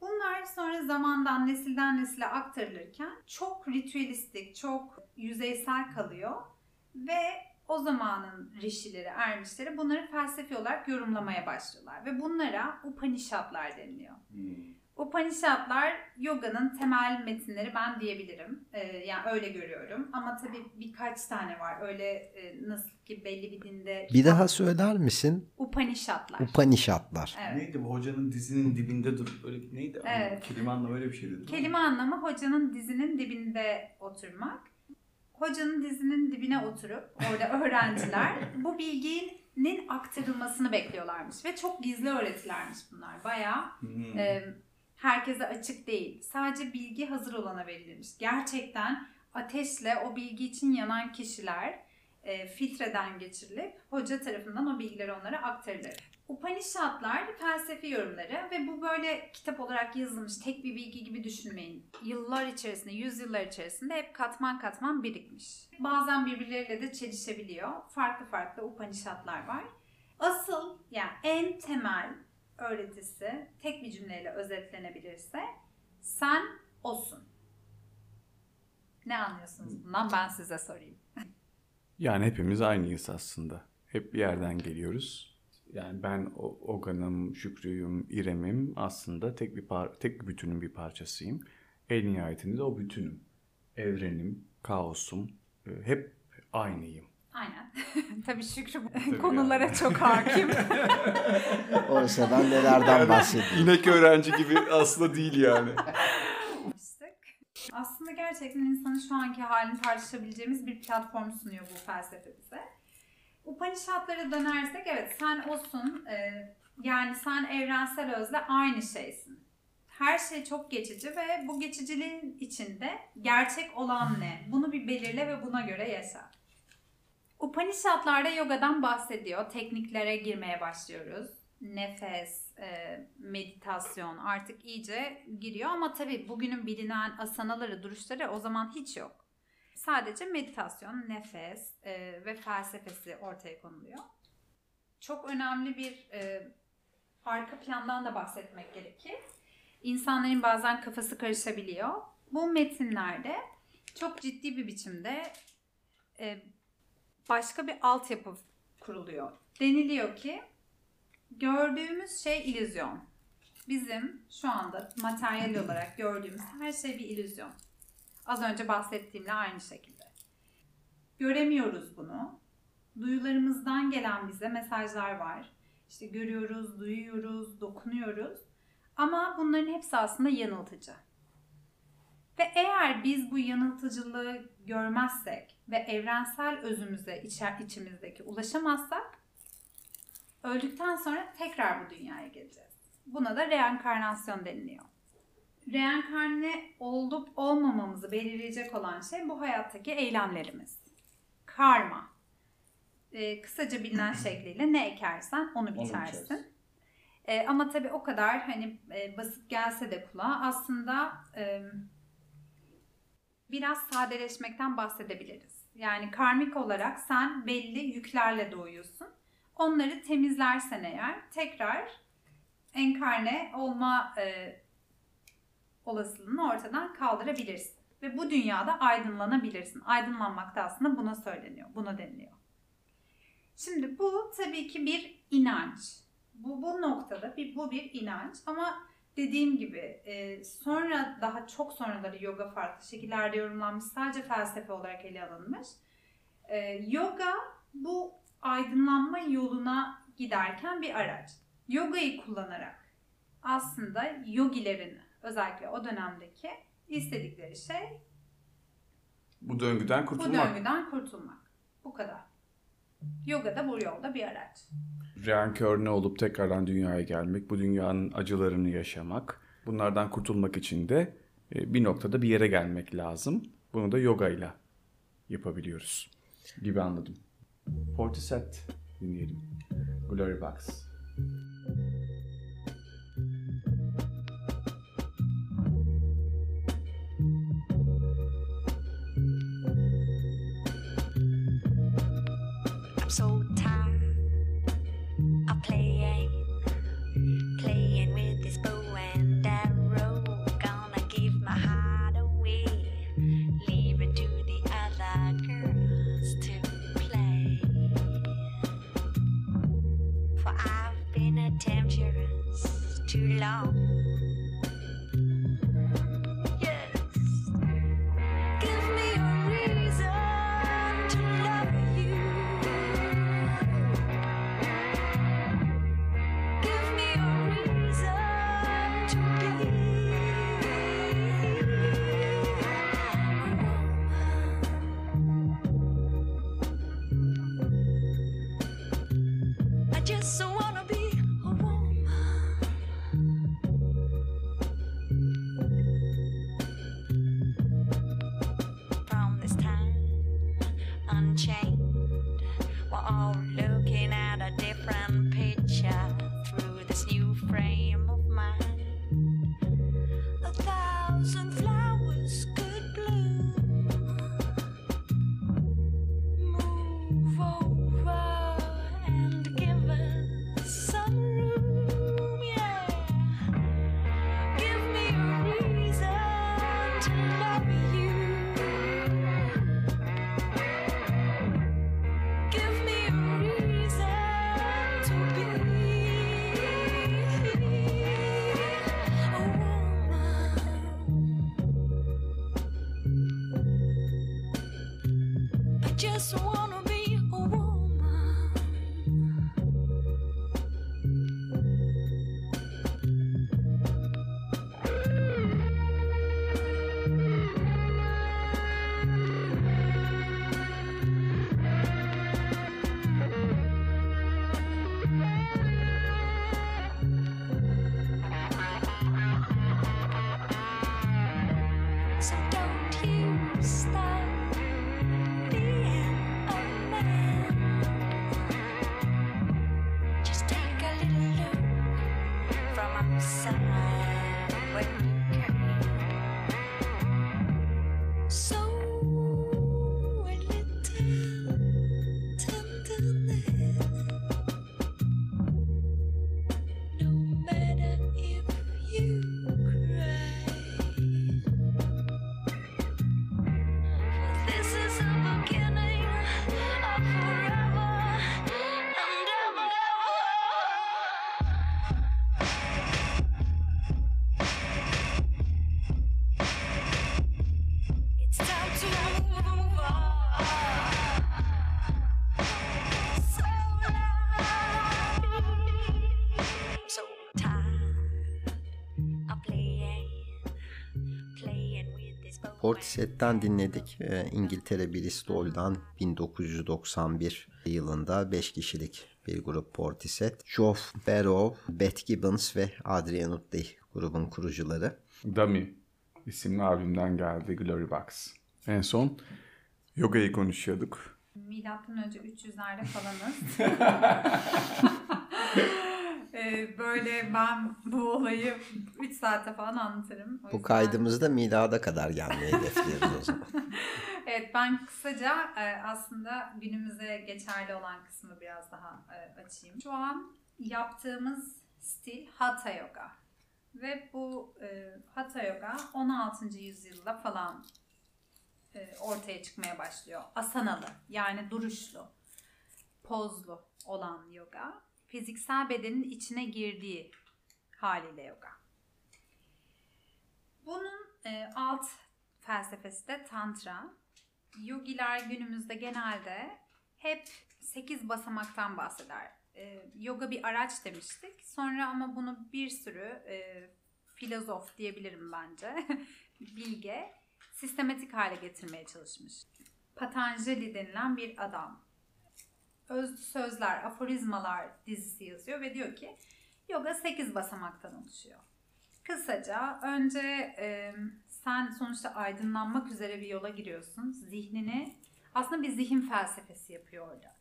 Bunlar sonra zamandan nesilden nesile aktarılırken çok ritüelistik, çok yüzeysel kalıyor ve o zamanın rişileri, ermişleri bunları felsefi olarak yorumlamaya başlıyorlar ve bunlara Upanishadlar deniliyor. Upanishadlar yoganın temel metinleri ben diyebilirim. Ee, yani öyle görüyorum. Ama tabii birkaç tane var. Öyle e, nasıl ki belli bir dinde... Bir daha söyler misin? Upanishadlar. Upanishadlar. Evet. Neydi bu hocanın dizinin dibinde dur. Öyle neydi? Evet. Kelime anlamı öyle bir şeydi. Kelime anlamı hocanın dizinin dibinde oturmak. Hocanın dizinin dibine oturup orada öğrenciler bu bilginin aktarılmasını bekliyorlarmış. Ve çok gizli öğretilermiş bunlar. Bayağı Hmm. e, herkese açık değil. Sadece bilgi hazır olana verilirmiş. Gerçekten ateşle o bilgi için yanan kişiler e, filtreden geçirilip hoca tarafından o bilgiler onlara aktarılır. Upanishadlar felsefi yorumları ve bu böyle kitap olarak yazılmış tek bir bilgi gibi düşünmeyin. Yıllar içerisinde, yüzyıllar içerisinde hep katman katman birikmiş. Bazen birbirleriyle de çelişebiliyor. Farklı farklı Upanishadlar var. Asıl yani en temel öğretisi tek bir cümleyle özetlenebilirse sen osun. Ne anlıyorsunuz bundan ben size sorayım. Yani hepimiz aynıyız aslında. Hep bir yerden geliyoruz. Yani ben Ogan'ım, Şükrü'yüm, İrem'im aslında tek bir par tek bir bütünün bir parçasıyım. En nihayetinde de o bütünüm. Evrenim, kaosum, e, hep aynıyım. Aynen. Tabii Şükrü Tabii konulara yani. çok hakim. Oysa ben nelerden bahsedeyim. İnek öğrenci gibi aslında değil yani. Aslında gerçekten insanın şu anki halini tartışabileceğimiz bir platform sunuyor bu felsefe bize. Upanishadlara dönersek evet sen olsun e, yani sen evrensel özle aynı şeysin. Her şey çok geçici ve bu geçiciliğin içinde gerçek olan ne? Bunu bir belirle ve buna göre yaşa. Upanishadlarda yogadan bahsediyor. Tekniklere girmeye başlıyoruz. Nefes, e, meditasyon artık iyice giriyor ama tabii bugünün bilinen asanaları, duruşları o zaman hiç yok. Sadece meditasyon, nefes e, ve felsefesi ortaya konuluyor. Çok önemli bir e, arka plandan da bahsetmek gerekir. İnsanların bazen kafası karışabiliyor. Bu metinlerde çok ciddi bir biçimde e, başka bir altyapı kuruluyor. Deniliyor ki gördüğümüz şey illüzyon. Bizim şu anda materyal olarak gördüğümüz her şey bir illüzyon. Az önce bahsettiğimle aynı şekilde. Göremiyoruz bunu. Duyularımızdan gelen bize mesajlar var. İşte görüyoruz, duyuyoruz, dokunuyoruz. Ama bunların hepsi aslında yanıltıcı. Ve eğer biz bu yanıltıcılığı görmezsek ve evrensel özümüze içer, içimizdeki ulaşamazsak öldükten sonra tekrar bu dünyaya geleceğiz. Buna da reenkarnasyon deniliyor. Reenkarne olup olmamamızı belirleyecek olan şey bu hayattaki eylemlerimiz. Karma. Ee, kısaca bilinen şekliyle ne ekersen onu biçersin. biçersin. Ee, ama tabii o kadar hani e, basit gelse de kulağa aslında e, biraz sadeleşmekten bahsedebiliriz. Yani karmik olarak sen belli yüklerle doğuyorsun. Onları temizlersen eğer tekrar enkarne olma e, olasılığını ortadan kaldırabilirsin. Ve bu dünyada aydınlanabilirsin. Aydınlanmak da aslında buna söyleniyor, buna deniliyor. Şimdi bu tabii ki bir inanç. Bu, bu noktada bir, bu bir inanç ama dediğim gibi e, sonra daha çok sonraları yoga farklı şekillerde yorumlanmış sadece felsefe olarak ele alınmış. E, yoga bu aydınlanma yoluna giderken bir araç. Yogayı kullanarak aslında yogilerin özellikle o dönemdeki istedikleri şey Bu döngüden bu kurtulmak. döngüden kurtulmak. Bu kadar. Yoga da bu yolda bir araç. Reenkörne olup tekrardan dünyaya gelmek, bu dünyanın acılarını yaşamak. Bunlardan kurtulmak için de e, bir noktada bir yere gelmek lazım. Bunu da yoga ile yapabiliyoruz gibi anladım. Portishead dinleyelim. Glory Box. long. somewhere Portishead'den dinledik. Ee, İngiltere Bristol'dan 1991 yılında 5 kişilik bir grup Portishead. Geoff Barrow, Beth Gibbons ve Adrian Utley grubun kurucuları. Dummy isimli albümden geldi Glory Box. En son yogayı konuşuyorduk. Milattan önce 300'lerde falanız. Ee, böyle ben bu olayı 3 saatte falan anlatırım. O Bu yüzden- kaydımızda milada kadar gelmeyi hedefliyoruz o zaman. Evet ben kısaca e, aslında günümüze geçerli olan kısmı biraz daha e, açayım. Şu an yaptığımız stil Hatha Yoga. Ve bu e, Hatha Yoga 16. yüzyılda falan ortaya çıkmaya başlıyor. Asanalı yani duruşlu, pozlu olan yoga. Fiziksel bedenin içine girdiği haliyle yoga. Bunun e, alt felsefesi de tantra. Yogiler günümüzde genelde hep 8 basamaktan bahseder. E, yoga bir araç demiştik. Sonra ama bunu bir sürü e, filozof diyebilirim bence. Bilge sistematik hale getirmeye çalışmış. Patanjali denilen bir adam. Özlü Sözler, Aforizmalar dizisi yazıyor ve diyor ki yoga 8 basamaktan oluşuyor. Kısaca önce e, sen sonuçta aydınlanmak üzere bir yola giriyorsun. Zihnini aslında bir zihin felsefesi yapıyor orada.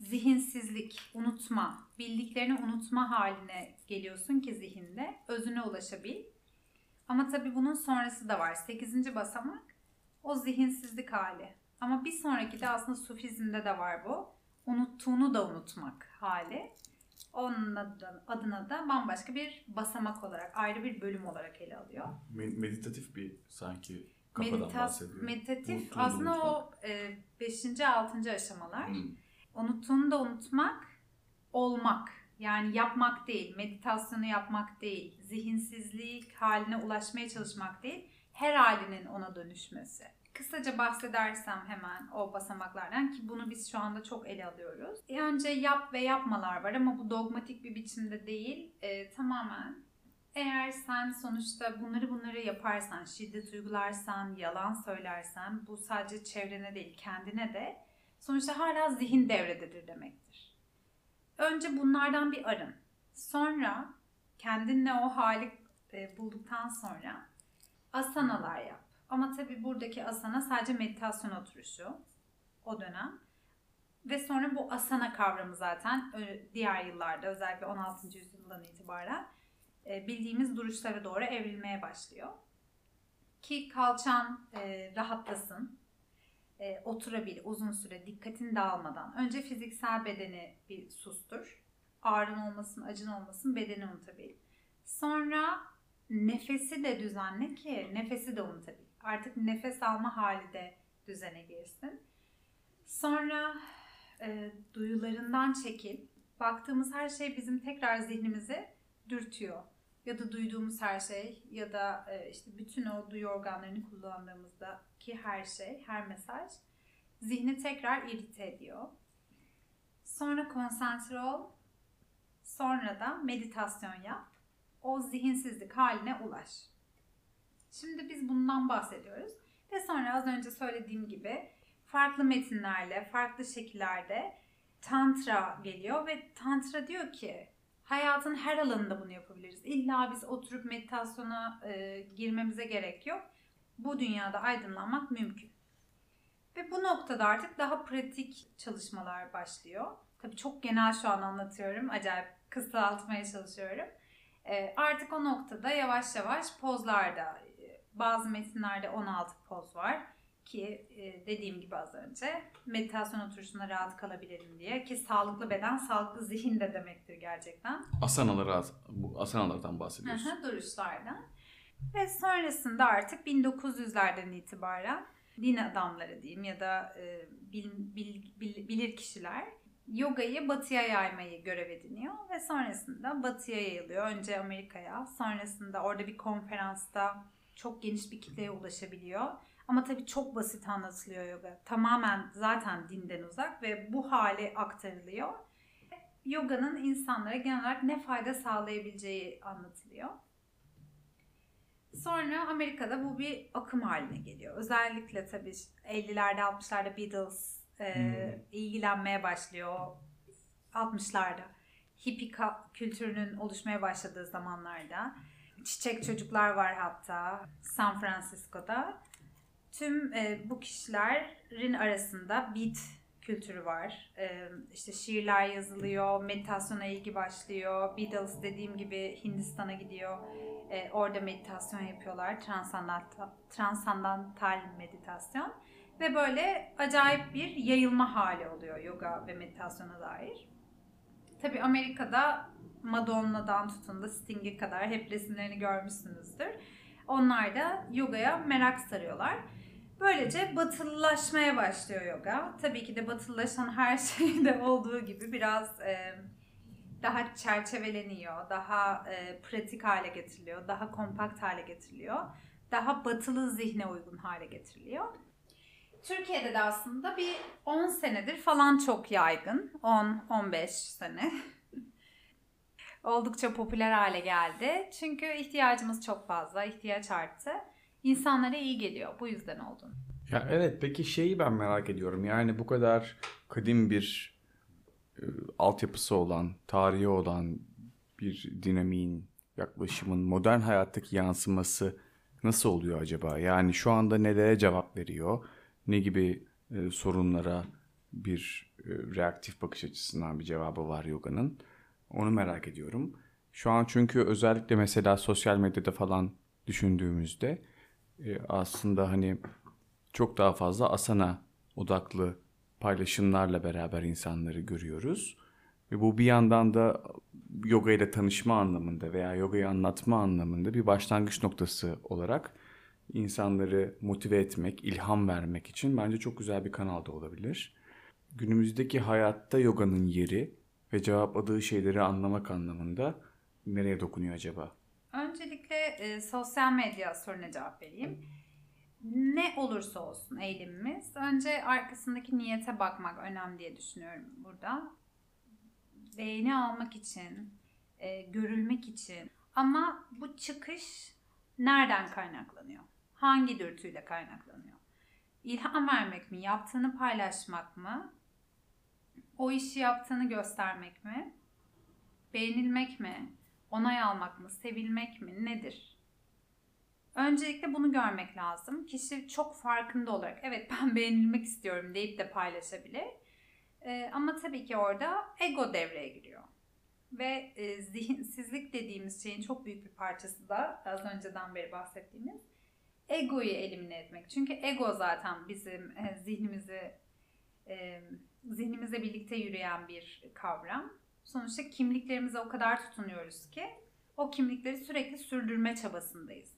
Zihinsizlik, unutma, bildiklerini unutma haline geliyorsun ki zihinde özüne ulaşabil. Ama tabii bunun sonrası da var. 8. basamak o zihinsizlik hali. Ama bir sonraki de aslında sufizmde de var bu. Unuttuğunu da unutmak hali. Onun adına, adına da bambaşka bir basamak olarak, ayrı bir bölüm olarak ele alıyor. Me- meditatif bir sanki kafadan Meditas- bahsediyor. meditatif Unuttuğunu aslında o 5. 6. aşamalar. Hmm. Unuttuğunu da unutmak, olmak. Yani yapmak değil, meditasyonu yapmak değil, zihinsizlik haline ulaşmaya çalışmak değil, her halinin ona dönüşmesi. Kısaca bahsedersem hemen o basamaklardan ki bunu biz şu anda çok ele alıyoruz. E, Önce yap ve yapmalar var ama bu dogmatik bir biçimde değil, e, tamamen eğer sen sonuçta bunları bunları yaparsan, şiddet uygularsan, yalan söylersen bu sadece çevrene değil kendine de sonuçta hala zihin devrededir demektir. Önce bunlardan bir arın. Sonra kendinle o hali e, bulduktan sonra asanalar yap. Ama tabii buradaki asana sadece meditasyon oturuşu o dönem. Ve sonra bu asana kavramı zaten diğer yıllarda özellikle 16. yüzyıldan itibaren e, bildiğimiz duruşlara doğru evrilmeye başlıyor. Ki kalçan e, rahatlasın, e, oturabil uzun süre dikkatin dağılmadan. Önce fiziksel bedeni bir sustur. Ağrın olmasın, acın olmasın bedeni unutabil. Sonra nefesi de düzenle ki nefesi de unutabil. Artık nefes alma hali de düzene girsin. Sonra e, duyularından çekil. Baktığımız her şey bizim tekrar zihnimizi dürtüyor. Ya da duyduğumuz her şey ya da e, işte bütün o duyu organlarını kullandığımızdaki her şey, her mesaj zihni tekrar irite ediyor. Sonra konsantre ol. Sonra da meditasyon yap. O zihinsizlik haline ulaş. Şimdi biz bundan bahsediyoruz. Ve sonra az önce söylediğim gibi farklı metinlerle, farklı şekillerde tantra geliyor ve tantra diyor ki hayatın her alanında bunu yapabiliriz. İlla biz oturup meditasyona e, girmemize gerek yok. Bu dünyada aydınlanmak mümkün. Ve bu noktada artık daha pratik çalışmalar başlıyor. Tabii çok genel şu an anlatıyorum. Acayip kısaltmaya çalışıyorum. E, artık o noktada yavaş yavaş pozlarda e, bazı metinlerde 16 poz var ki e, dediğim gibi az önce meditasyon oturuşunda rahat kalabilelim diye ki sağlıklı beden sağlıklı zihin de demektir gerçekten. Asanaları, bu asanalardan Hı bahsediyorsun. hı, duruşlardan. Ve sonrasında artık 1900'lerden itibaren din adamları diyeyim ya da e, bil, bil, bil- bilir kişiler yogayı batıya yaymayı görev ediniyor ve sonrasında batıya yayılıyor. Önce Amerika'ya, sonrasında orada bir konferansta çok geniş bir kitleye ulaşabiliyor. Ama tabii çok basit anlatılıyor yoga. Tamamen zaten dinden uzak ve bu hale aktarılıyor. Yoga'nın insanlara genel olarak ne fayda sağlayabileceği anlatılıyor. Sonra Amerika'da bu bir akım haline geliyor. Özellikle tabii 50'lerde 60'larda Beatles e, ilgilenmeye başlıyor. 60'larda hippie kültürünün oluşmaya başladığı zamanlarda. Çiçek çocuklar var hatta San Francisco'da. Tüm e, bu kişilerin arasında beat kültürü var. E, işte şiirler yazılıyor, meditasyona ilgi başlıyor. Beatles dediğim gibi Hindistan'a gidiyor. E, orada meditasyon yapıyorlar. Transandantal, transandantal meditasyon. Ve böyle acayip bir yayılma hali oluyor yoga ve meditasyona dair. Tabii Amerika'da Madonna'dan tutun da Sting'e kadar hep resimlerini görmüşsünüzdür. Onlar da yogaya merak sarıyorlar. Böylece batılılaşmaya başlıyor yoga. Tabii ki de batılılaşan her şeyde olduğu gibi biraz e, daha çerçeveleniyor, daha e, pratik hale getiriliyor, daha kompakt hale getiriliyor. Daha batılı zihne uygun hale getiriliyor. Türkiye'de de aslında bir 10 senedir falan çok yaygın. 10-15 sene. Oldukça popüler hale geldi. Çünkü ihtiyacımız çok fazla, ihtiyaç arttı. İnsanlara iyi geliyor. Bu yüzden oldu. Ya evet peki şeyi ben merak ediyorum. Yani bu kadar kadim bir e, altyapısı olan, tarihi olan bir dinamiğin, yaklaşımın modern hayattaki yansıması nasıl oluyor acaba? Yani şu anda nelere cevap veriyor? Ne gibi e, sorunlara bir e, reaktif bakış açısından bir cevabı var yoganın? Onu merak ediyorum. Şu an çünkü özellikle mesela sosyal medyada falan düşündüğümüzde aslında hani çok daha fazla asana odaklı paylaşımlarla beraber insanları görüyoruz. Ve bu bir yandan da yoga ile tanışma anlamında veya yogayı anlatma anlamında bir başlangıç noktası olarak insanları motive etmek, ilham vermek için bence çok güzel bir kanal da olabilir. Günümüzdeki hayatta yoganın yeri ve cevapladığı şeyleri anlamak anlamında nereye dokunuyor acaba? Öncelikle e, sosyal medya soruna cevap vereyim. Ne olursa olsun eğilimimiz, önce arkasındaki niyete bakmak önemli diye düşünüyorum burada. Beğeni almak için, e, görülmek için. Ama bu çıkış nereden kaynaklanıyor? Hangi dürtüyle kaynaklanıyor? İlham vermek mi? Yaptığını paylaşmak mı? O işi yaptığını göstermek mi? Beğenilmek mi? Onay almak mı? Sevilmek mi? Nedir? Öncelikle bunu görmek lazım. Kişi çok farkında olarak evet ben beğenilmek istiyorum deyip de paylaşabilir. Ee, ama tabii ki orada ego devreye giriyor. Ve e, zihinsizlik dediğimiz şeyin çok büyük bir parçası da az önceden beri bahsettiğimiz egoyu elimine etmek. Çünkü ego zaten bizim e, zihnimizi e, zihnimizle birlikte yürüyen bir kavram. Sonuçta kimliklerimize o kadar tutunuyoruz ki o kimlikleri sürekli sürdürme çabasındayız.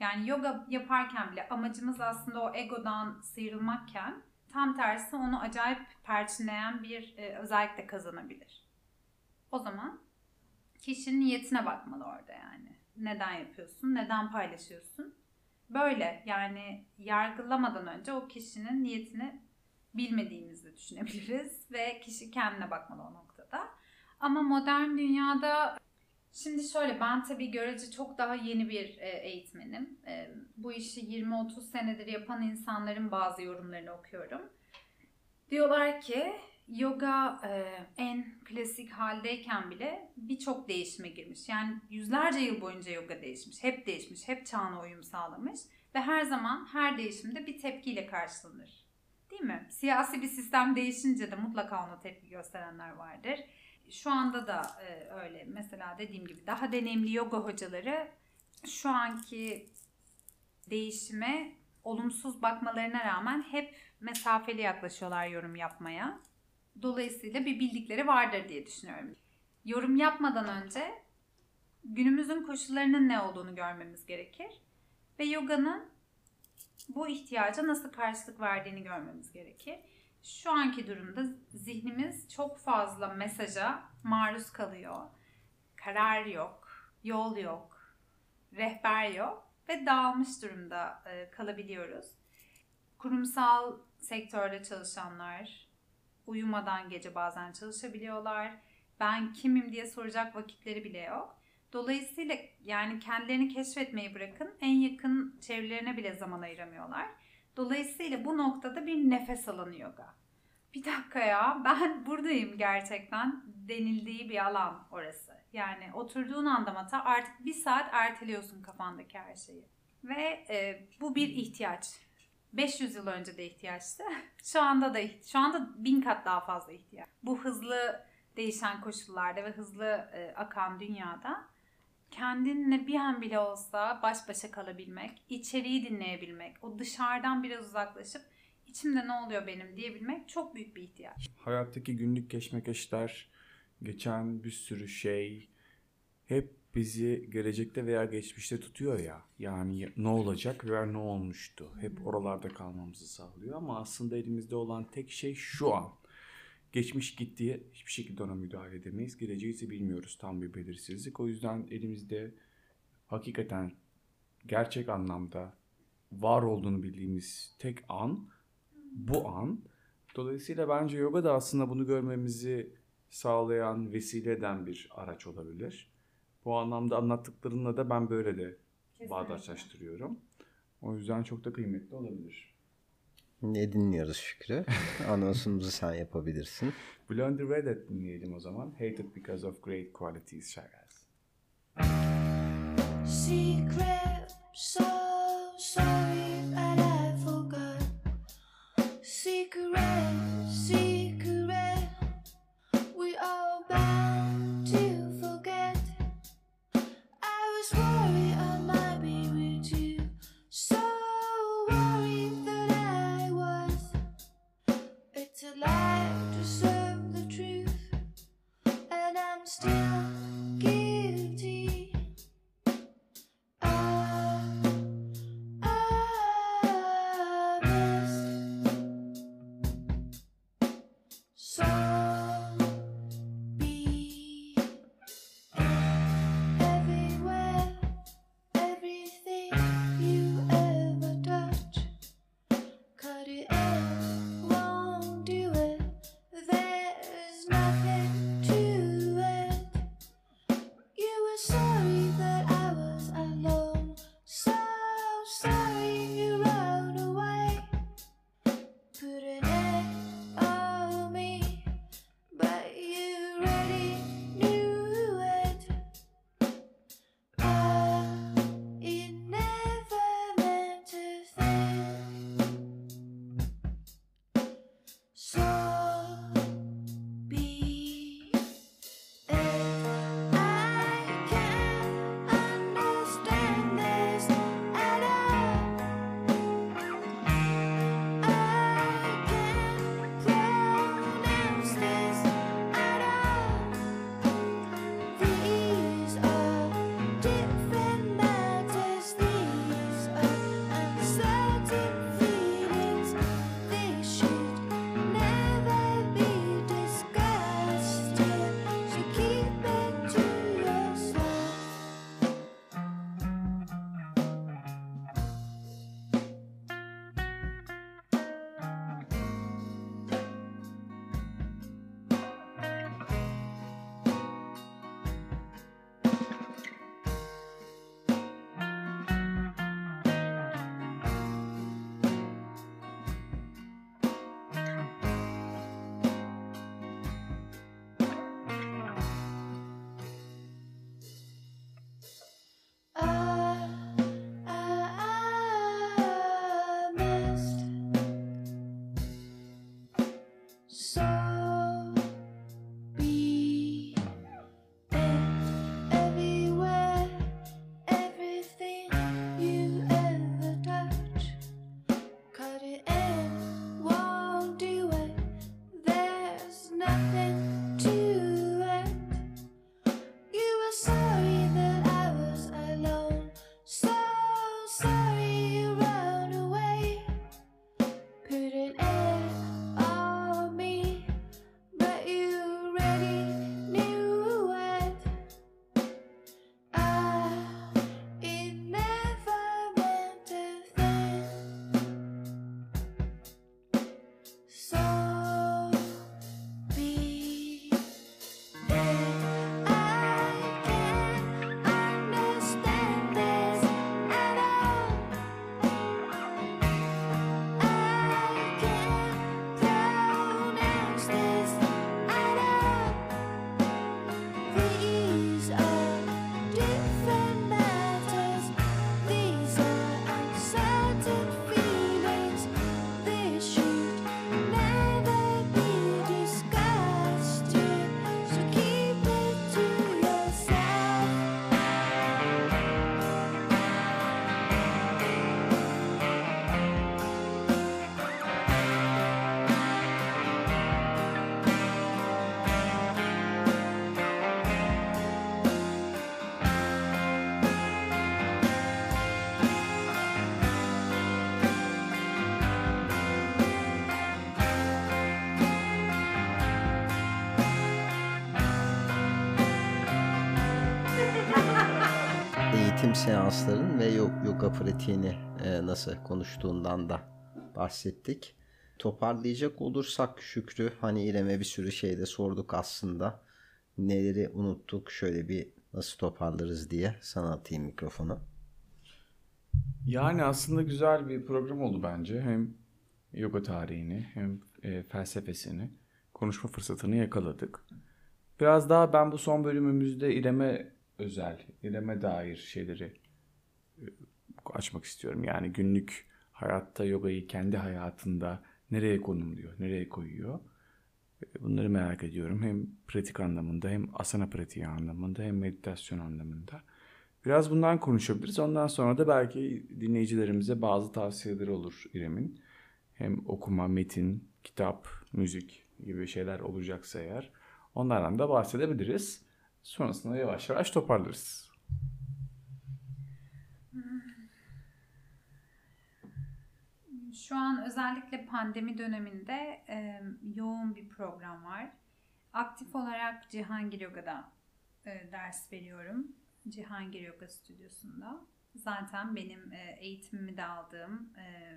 Yani yoga yaparken bile amacımız aslında o egodan sıyrılmakken tam tersi onu acayip perçinleyen bir e, özellik de kazanabilir. O zaman kişinin niyetine bakmalı orada yani. Neden yapıyorsun? Neden paylaşıyorsun? Böyle yani yargılamadan önce o kişinin niyetini bilmediğimizi düşünebiliriz ve kişi kendine bakmalı o noktada. Ama modern dünyada şimdi şöyle ben tabii görece çok daha yeni bir e, eğitmenim. E, bu işi 20-30 senedir yapan insanların bazı yorumlarını okuyorum. Diyorlar ki yoga e, en klasik haldeyken bile birçok değişime girmiş. Yani yüzlerce yıl boyunca yoga değişmiş. Hep değişmiş, hep çağına uyum sağlamış. Ve her zaman her değişimde bir tepkiyle karşılanır. Değil mi? Siyasi bir sistem değişince de mutlaka ona tepki gösterenler vardır. Şu anda da e, öyle. Mesela dediğim gibi daha deneyimli yoga hocaları şu anki değişime olumsuz bakmalarına rağmen hep mesafeli yaklaşıyorlar yorum yapmaya. Dolayısıyla bir bildikleri vardır diye düşünüyorum. Yorum yapmadan önce günümüzün koşullarının ne olduğunu görmemiz gerekir. Ve yoganın bu ihtiyaca nasıl karşılık verdiğini görmemiz gerekir. Şu anki durumda zihnimiz çok fazla mesaja maruz kalıyor. Karar yok, yol yok, rehber yok ve dağılmış durumda e, kalabiliyoruz. Kurumsal sektörde çalışanlar uyumadan gece bazen çalışabiliyorlar. Ben kimim diye soracak vakitleri bile yok. Dolayısıyla yani kendilerini keşfetmeyi bırakın en yakın çevrelerine bile zaman ayıramıyorlar. Dolayısıyla bu noktada bir nefes alanı yoga. Bir dakika ya ben buradayım gerçekten denildiği bir alan orası. Yani oturduğun anda mata artık bir saat erteliyorsun kafandaki her şeyi. Ve e, bu bir ihtiyaç. 500 yıl önce de ihtiyaçtı. Şu anda da şu anda bin kat daha fazla ihtiyaç. Bu hızlı değişen koşullarda ve hızlı e, akan dünyada kendinle bir an bile olsa baş başa kalabilmek, içeriği dinleyebilmek, o dışarıdan biraz uzaklaşıp içimde ne oluyor benim diyebilmek çok büyük bir ihtiyaç. Hayattaki günlük keşmekeşler, geçen bir sürü şey hep bizi gelecekte veya geçmişte tutuyor ya. Yani ne olacak veya ne olmuştu. Hep oralarda kalmamızı sağlıyor ama aslında elimizde olan tek şey şu an. Geçmiş gittiği hiçbir şekilde ona müdahale edemeyiz. Geleceği ise bilmiyoruz tam bir belirsizlik. O yüzden elimizde hakikaten gerçek anlamda var olduğunu bildiğimiz tek an bu an. Dolayısıyla bence yoga da aslında bunu görmemizi sağlayan, vesile eden bir araç olabilir. Bu anlamda anlattıklarınla da ben böyle de bağdaşlaştırıyorum. O yüzden çok da kıymetli olabilir. Ne dinliyoruz Şükrü? Anonsumuzu sen yapabilirsin. Blondie Redhead dinleyelim o zaman. Hated because of great qualities Şaraz. Secret, so sorry seansların ve yo- yoga pratiğini e, nasıl konuştuğundan da bahsettik. Toparlayacak olursak Şükrü hani İrem'e bir sürü şey de sorduk aslında. Neleri unuttuk şöyle bir nasıl toparlarız diye sana atayım mikrofonu. Yani aslında güzel bir program oldu bence. Hem yoga tarihini hem e, felsefesini konuşma fırsatını yakaladık. Biraz daha ben bu son bölümümüzde İrem'e özel, İrem'e dair şeyleri e, açmak istiyorum. Yani günlük hayatta yogayı kendi hayatında nereye konumluyor, nereye koyuyor. E, Bunları merak ediyorum. Hem pratik anlamında hem asana pratiği anlamında hem meditasyon anlamında. Biraz bundan konuşabiliriz. Ondan sonra da belki dinleyicilerimize bazı tavsiyeleri olur İrem'in. Hem okuma, metin, kitap, müzik gibi şeyler olacaksa eğer onlardan da bahsedebiliriz. Sonrasında yavaş yavaş toparlarız. Şu an özellikle pandemi döneminde e, yoğun bir program var. Aktif olarak Cihangir Yoga'da e, ders veriyorum. Cihangir Yoga Stüdyosu'nda. Zaten benim e, eğitimimi de aldığım e,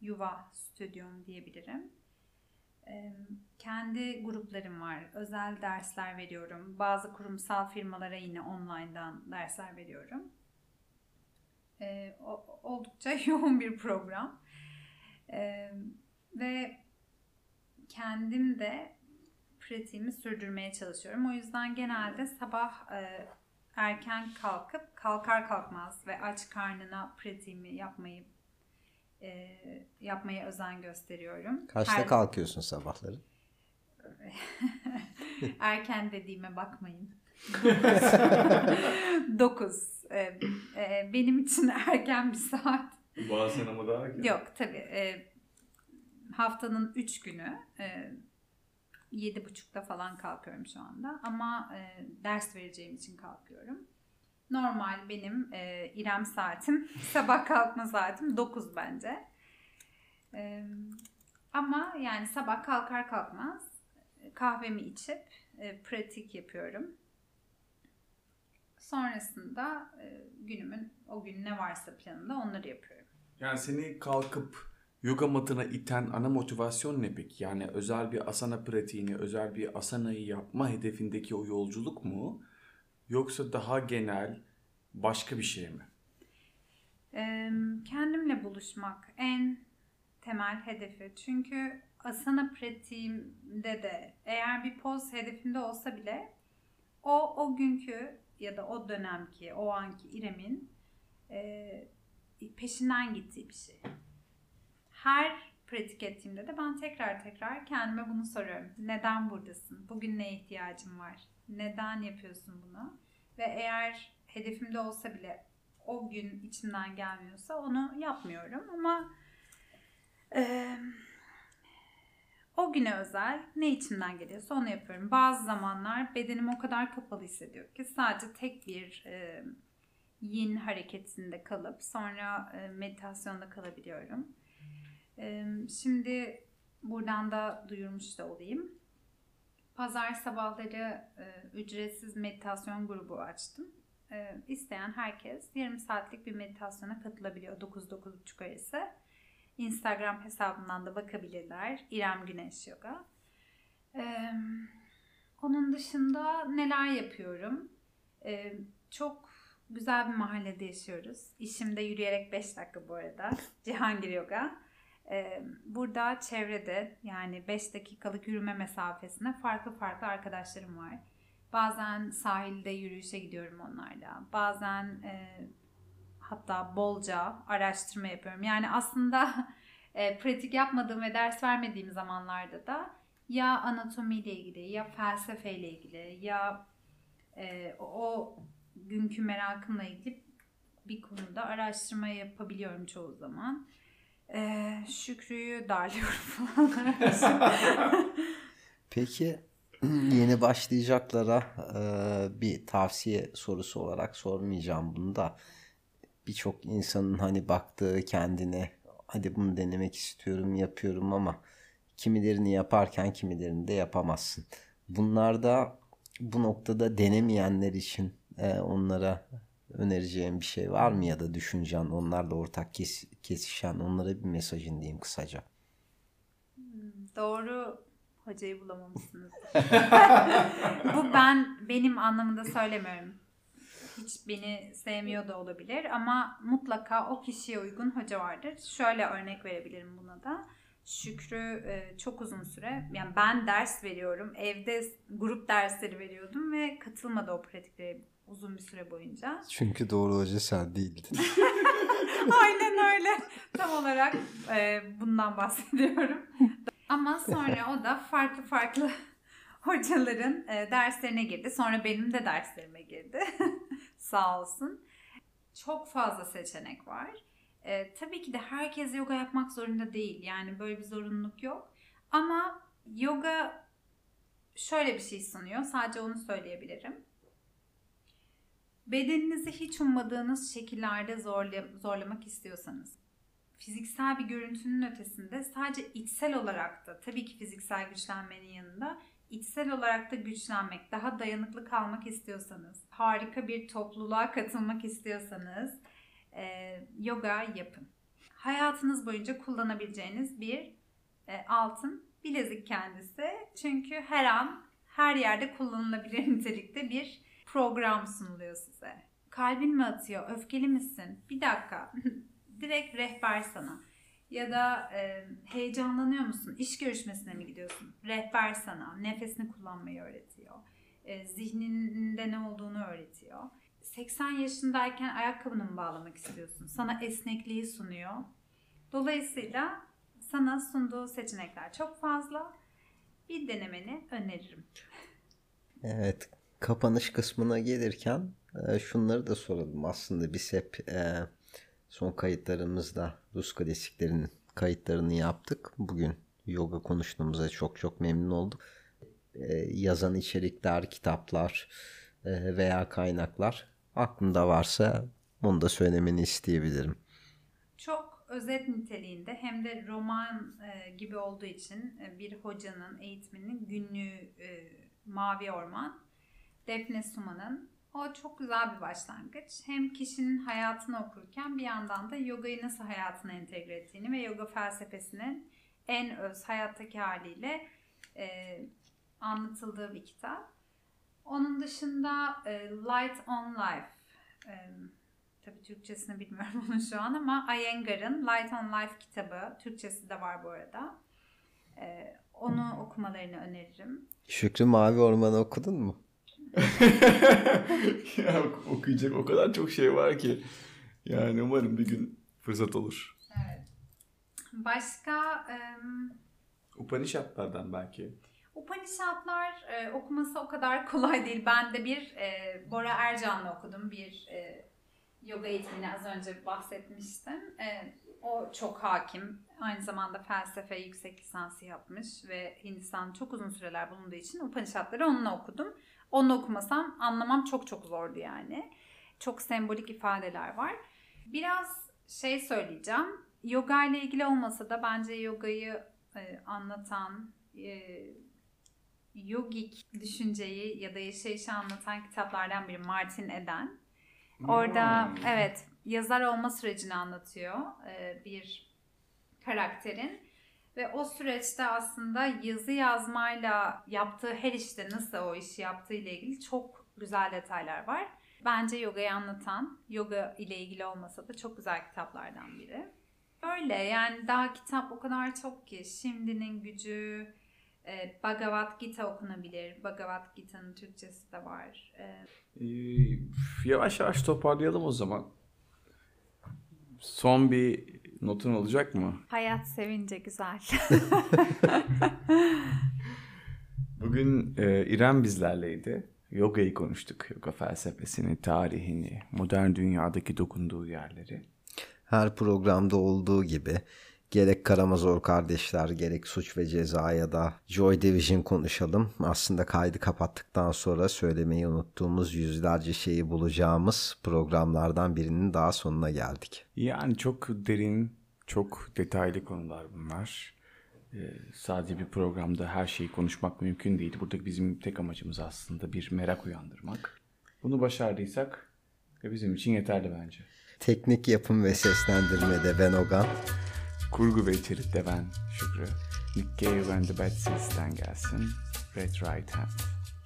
yuva stüdyom diyebilirim. Kendi gruplarım var. Özel dersler veriyorum. Bazı kurumsal firmalara yine online'dan dersler veriyorum. Oldukça yoğun bir program. Ve kendim de pratiğimi sürdürmeye çalışıyorum. O yüzden genelde sabah erken kalkıp kalkar kalkmaz ve aç karnına pratiğimi yapmayı e, yapmaya özen gösteriyorum. Kaçta Her- kalkıyorsun sabahları? Erken dediğime bakmayın. 9. benim için erken bir saat. Bazen ama daha Yok tabii. e, haftanın 3 günü e, yedi buçukta falan kalkıyorum şu anda. Ama e, ders vereceğim için kalkıyorum. Normal benim e, İrem saatim, sabah kalkma saatim 9 bence. E, ama yani sabah kalkar kalkmaz e, kahvemi içip e, pratik yapıyorum. Sonrasında e, günümün o gün ne varsa planında onları yapıyorum. Yani seni kalkıp yoga matına iten ana motivasyon ne peki? Yani özel bir asana pratiğini, özel bir asanayı yapma hedefindeki o yolculuk mu? Yoksa daha genel başka bir şey mi? Kendimle buluşmak en temel hedefi. Çünkü asana pratiğimde de eğer bir poz hedefimde olsa bile o o günkü ya da o dönemki, o anki İrem'in eee, peşinden gittiği bir şey. Her pratik ettiğimde de ben tekrar tekrar kendime bunu soruyorum. Neden buradasın? Bugün neye ihtiyacın var? Neden yapıyorsun bunu? Ve eğer hedefimde olsa bile o gün içimden gelmiyorsa onu yapmıyorum ama eee, o güne özel ne içimden geliyorsa onu yapıyorum. Bazı zamanlar bedenim o kadar kapalı hissediyor ki sadece tek bir eee, yin hareketinde kalıp sonra e, meditasyonda kalabiliyorum. Eee, Şimdi buradan da duyurmuş da olayım. Pazar sabahları e, ücretsiz meditasyon grubu açtım. E, isteyen herkes yarım saatlik bir meditasyona katılabiliyor 9-9.30 arası. Instagram hesabından da bakabilirler. İrem Güneş Yoga. E, onun dışında neler yapıyorum? E, çok güzel bir mahallede yaşıyoruz. İşimde yürüyerek 5 dakika bu arada. Cihangir Yoga. Burada çevrede yani 5 dakikalık yürüme mesafesinde farklı farklı arkadaşlarım var. Bazen sahilde yürüyüşe gidiyorum onlarla. Bazen e, hatta bolca araştırma yapıyorum. Yani aslında e, pratik yapmadığım ve ders vermediğim zamanlarda da ya anatomiyle ilgili ya felsefeyle ilgili ya e, o günkü merakımla ilgili bir konuda araştırma yapabiliyorum çoğu zaman. Ee, Şükrü'yü darlıyorum falan. Peki yeni başlayacaklara e, bir tavsiye sorusu olarak sormayacağım bunu da birçok insanın hani baktığı kendine hadi bunu denemek istiyorum yapıyorum ama kimilerini yaparken kimilerini de yapamazsın. Bunlarda bu noktada denemeyenler için e, onlara önereceğin bir şey var mı ya da düşüncen onlarla ortak kes- kesişen onlara bir mesajın diyeyim kısaca. Doğru hocayı bulamamışsınız. Bu ben benim anlamında söylemiyorum. Hiç beni sevmiyor da olabilir ama mutlaka o kişiye uygun hoca vardır. Şöyle örnek verebilirim buna da. Şükrü e, çok uzun süre yani ben ders veriyorum. Evde grup dersleri veriyordum ve katılmadı o pratiklere uzun bir süre boyunca. Çünkü doğru hoca sen değildin. Aynen öyle. Tam olarak e, bundan bahsediyorum. Ama sonra o da farklı farklı hocaların e, derslerine girdi. Sonra benim de derslerime girdi. Sağ olsun. Çok fazla seçenek var. E, tabii ki de herkes yoga yapmak zorunda değil. Yani böyle bir zorunluluk yok. Ama yoga şöyle bir şey sunuyor. Sadece onu söyleyebilirim. Bedeninizi hiç ummadığınız şekillerde zorla, zorlamak istiyorsanız, fiziksel bir görüntünün ötesinde sadece içsel olarak da tabii ki fiziksel güçlenmenin yanında içsel olarak da güçlenmek, daha dayanıklı kalmak istiyorsanız, harika bir topluluğa katılmak istiyorsanız e, yoga yapın. Hayatınız boyunca kullanabileceğiniz bir e, altın bilezik kendisi. Çünkü her an her yerde kullanılabilir nitelikte bir program sunuluyor size. Kalbin mi atıyor? Öfkeli misin? Bir dakika. Direkt rehber sana. Ya da e, heyecanlanıyor musun? İş görüşmesine mi gidiyorsun? Rehber sana. Nefesini kullanmayı öğretiyor. E, zihninde ne olduğunu öğretiyor. 80 yaşındayken ayakkabını mı bağlamak istiyorsun? Sana esnekliği sunuyor. Dolayısıyla sana sunduğu seçenekler çok fazla. Bir denemeni öneririm. Evet, kapanış kısmına gelirken e, şunları da soralım. Aslında biz hep e, son kayıtlarımızda Rus klasiklerinin kayıtlarını yaptık. Bugün yoga konuştuğumuza çok çok memnun olduk. E, yazan içerikler, kitaplar veya kaynaklar aklında varsa onu da söylemeni isteyebilirim. Çok özet niteliğinde hem de roman e, gibi olduğu için e, bir hocanın eğitiminin günlüğü e, Mavi Orman, Defne Suma'nın o çok güzel bir başlangıç. Hem kişinin hayatını okurken bir yandan da yogayı nasıl hayatına entegre ettiğini ve yoga felsefesinin en öz hayattaki haliyle e, anlatıldığı bir kitap. Onun dışında e, Light on Life, e, tabii Türkçesini bilmiyorum onun şu an ama Iyengar'ın Light on Life kitabı, Türkçesi de var bu arada. E, onu okumalarını öneririm. Şükrü Mavi Orman'ı okudun mu? ya okuyacak o kadar çok şey var ki. Yani umarım bir gün fırsat olur. Evet. Başka em, Upanishadlardan belki. Upanishadlar e, okuması o kadar kolay değil. Ben de bir e, Bora Ercan'la okudum. Bir e, yoga eğitimini az önce bahsetmiştim. E, o çok hakim. Aynı zamanda felsefe yüksek lisansı yapmış ve Hindistan çok uzun süreler bulunduğu için Upanishadları onunla okudum. Onu okumasam anlamam çok çok zordu yani. Çok sembolik ifadeler var. Biraz şey söyleyeceğim. Yoga ile ilgili olmasa da bence yogayı e, anlatan, e, yogik düşünceyi ya da yaşayışı anlatan kitaplardan biri Martin Eden. Orada Hmm. evet yazar olma sürecini anlatıyor e, bir karakterin. Ve o süreçte aslında yazı yazmayla yaptığı her işte nasıl o işi yaptığı ile ilgili çok güzel detaylar var. Bence yogayı anlatan, yoga ile ilgili olmasa da çok güzel kitaplardan biri. Öyle yani daha kitap o kadar çok ki. Şimdinin gücü, e, Bhagavad Gita okunabilir. Bhagavad Gita'nın Türkçesi de var. E, Ee, yavaş yavaş toparlayalım o zaman. Son bir notun olacak mı? hayat sevince güzel. Bugün e, İrem bizlerleydi. Yogayı konuştuk. Yoga felsefesini, tarihini, modern dünyadaki dokunduğu yerleri. Her programda olduğu gibi gerek Karamazov kardeşler gerek suç ve ceza ya da Joy Division konuşalım. Aslında kaydı kapattıktan sonra söylemeyi unuttuğumuz yüzlerce şeyi bulacağımız programlardan birinin daha sonuna geldik. Yani çok derin, çok detaylı konular bunlar. Ee, sadece bir programda her şeyi konuşmak mümkün değil. Burada bizim tek amacımız aslında bir merak uyandırmak. Bunu başardıysak Ve bizim için yeterli bence. Teknik yapım ve seslendirmede Ben Ogan. Kurgu ve içerikte ben Şükrü. Nick Cave and the Bad Seeds'ten gelsin. Red Right Hand.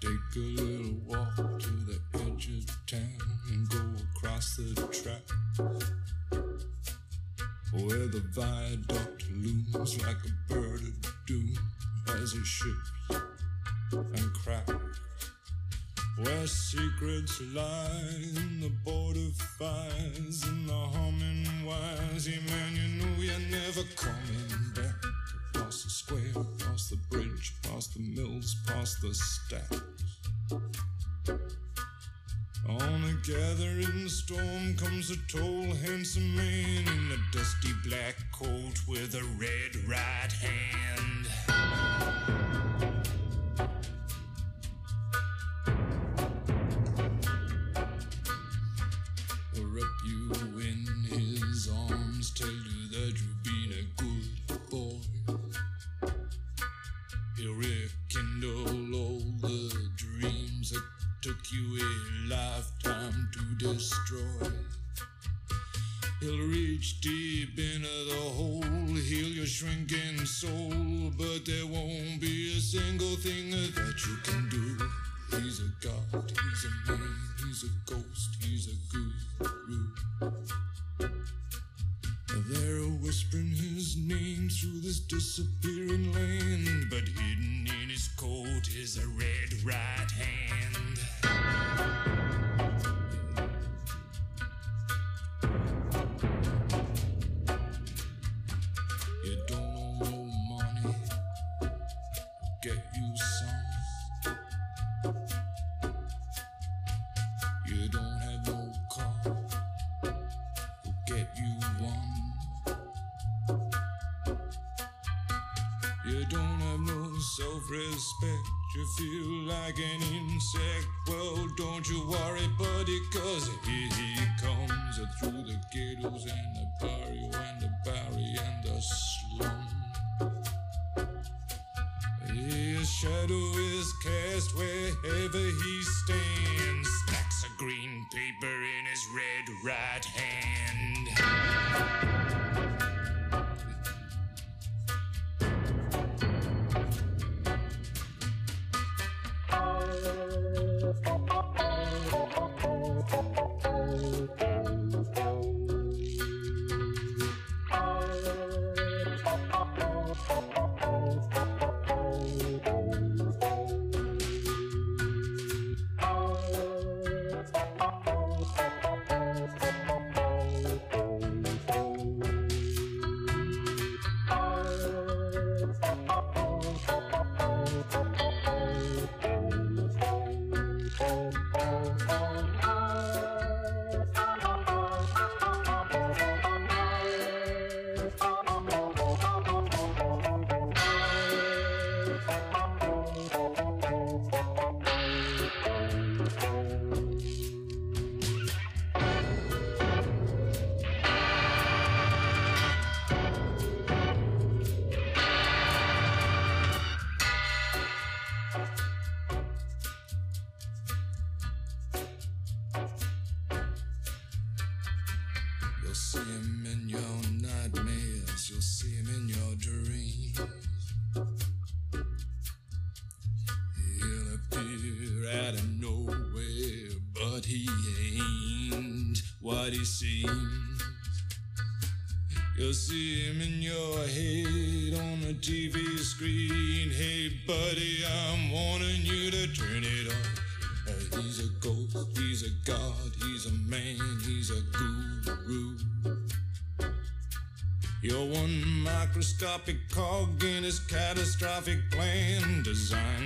Take a little walk to the edge of town and go across the track where the viaduct looms like a bird of doom as it ships and cracks. Where secrets lie in the border fires and the humming wires. Yeah, man, you know you're never coming back. Past the square, past the bridge, past the mills, past the stacks. On a gathering storm comes a tall, handsome man in a dusty black coat with a red right hand. Self-respect. You feel like an insect. Well, don't you worry, buddy, cause here he comes uh, through the ghettos and the he seems. You'll see him in your head on the TV screen. Hey, buddy, I'm warning you to turn it off. He's a ghost, he's a god, he's a man, he's a guru. You're one microscopic cog in his catastrophic plan, designed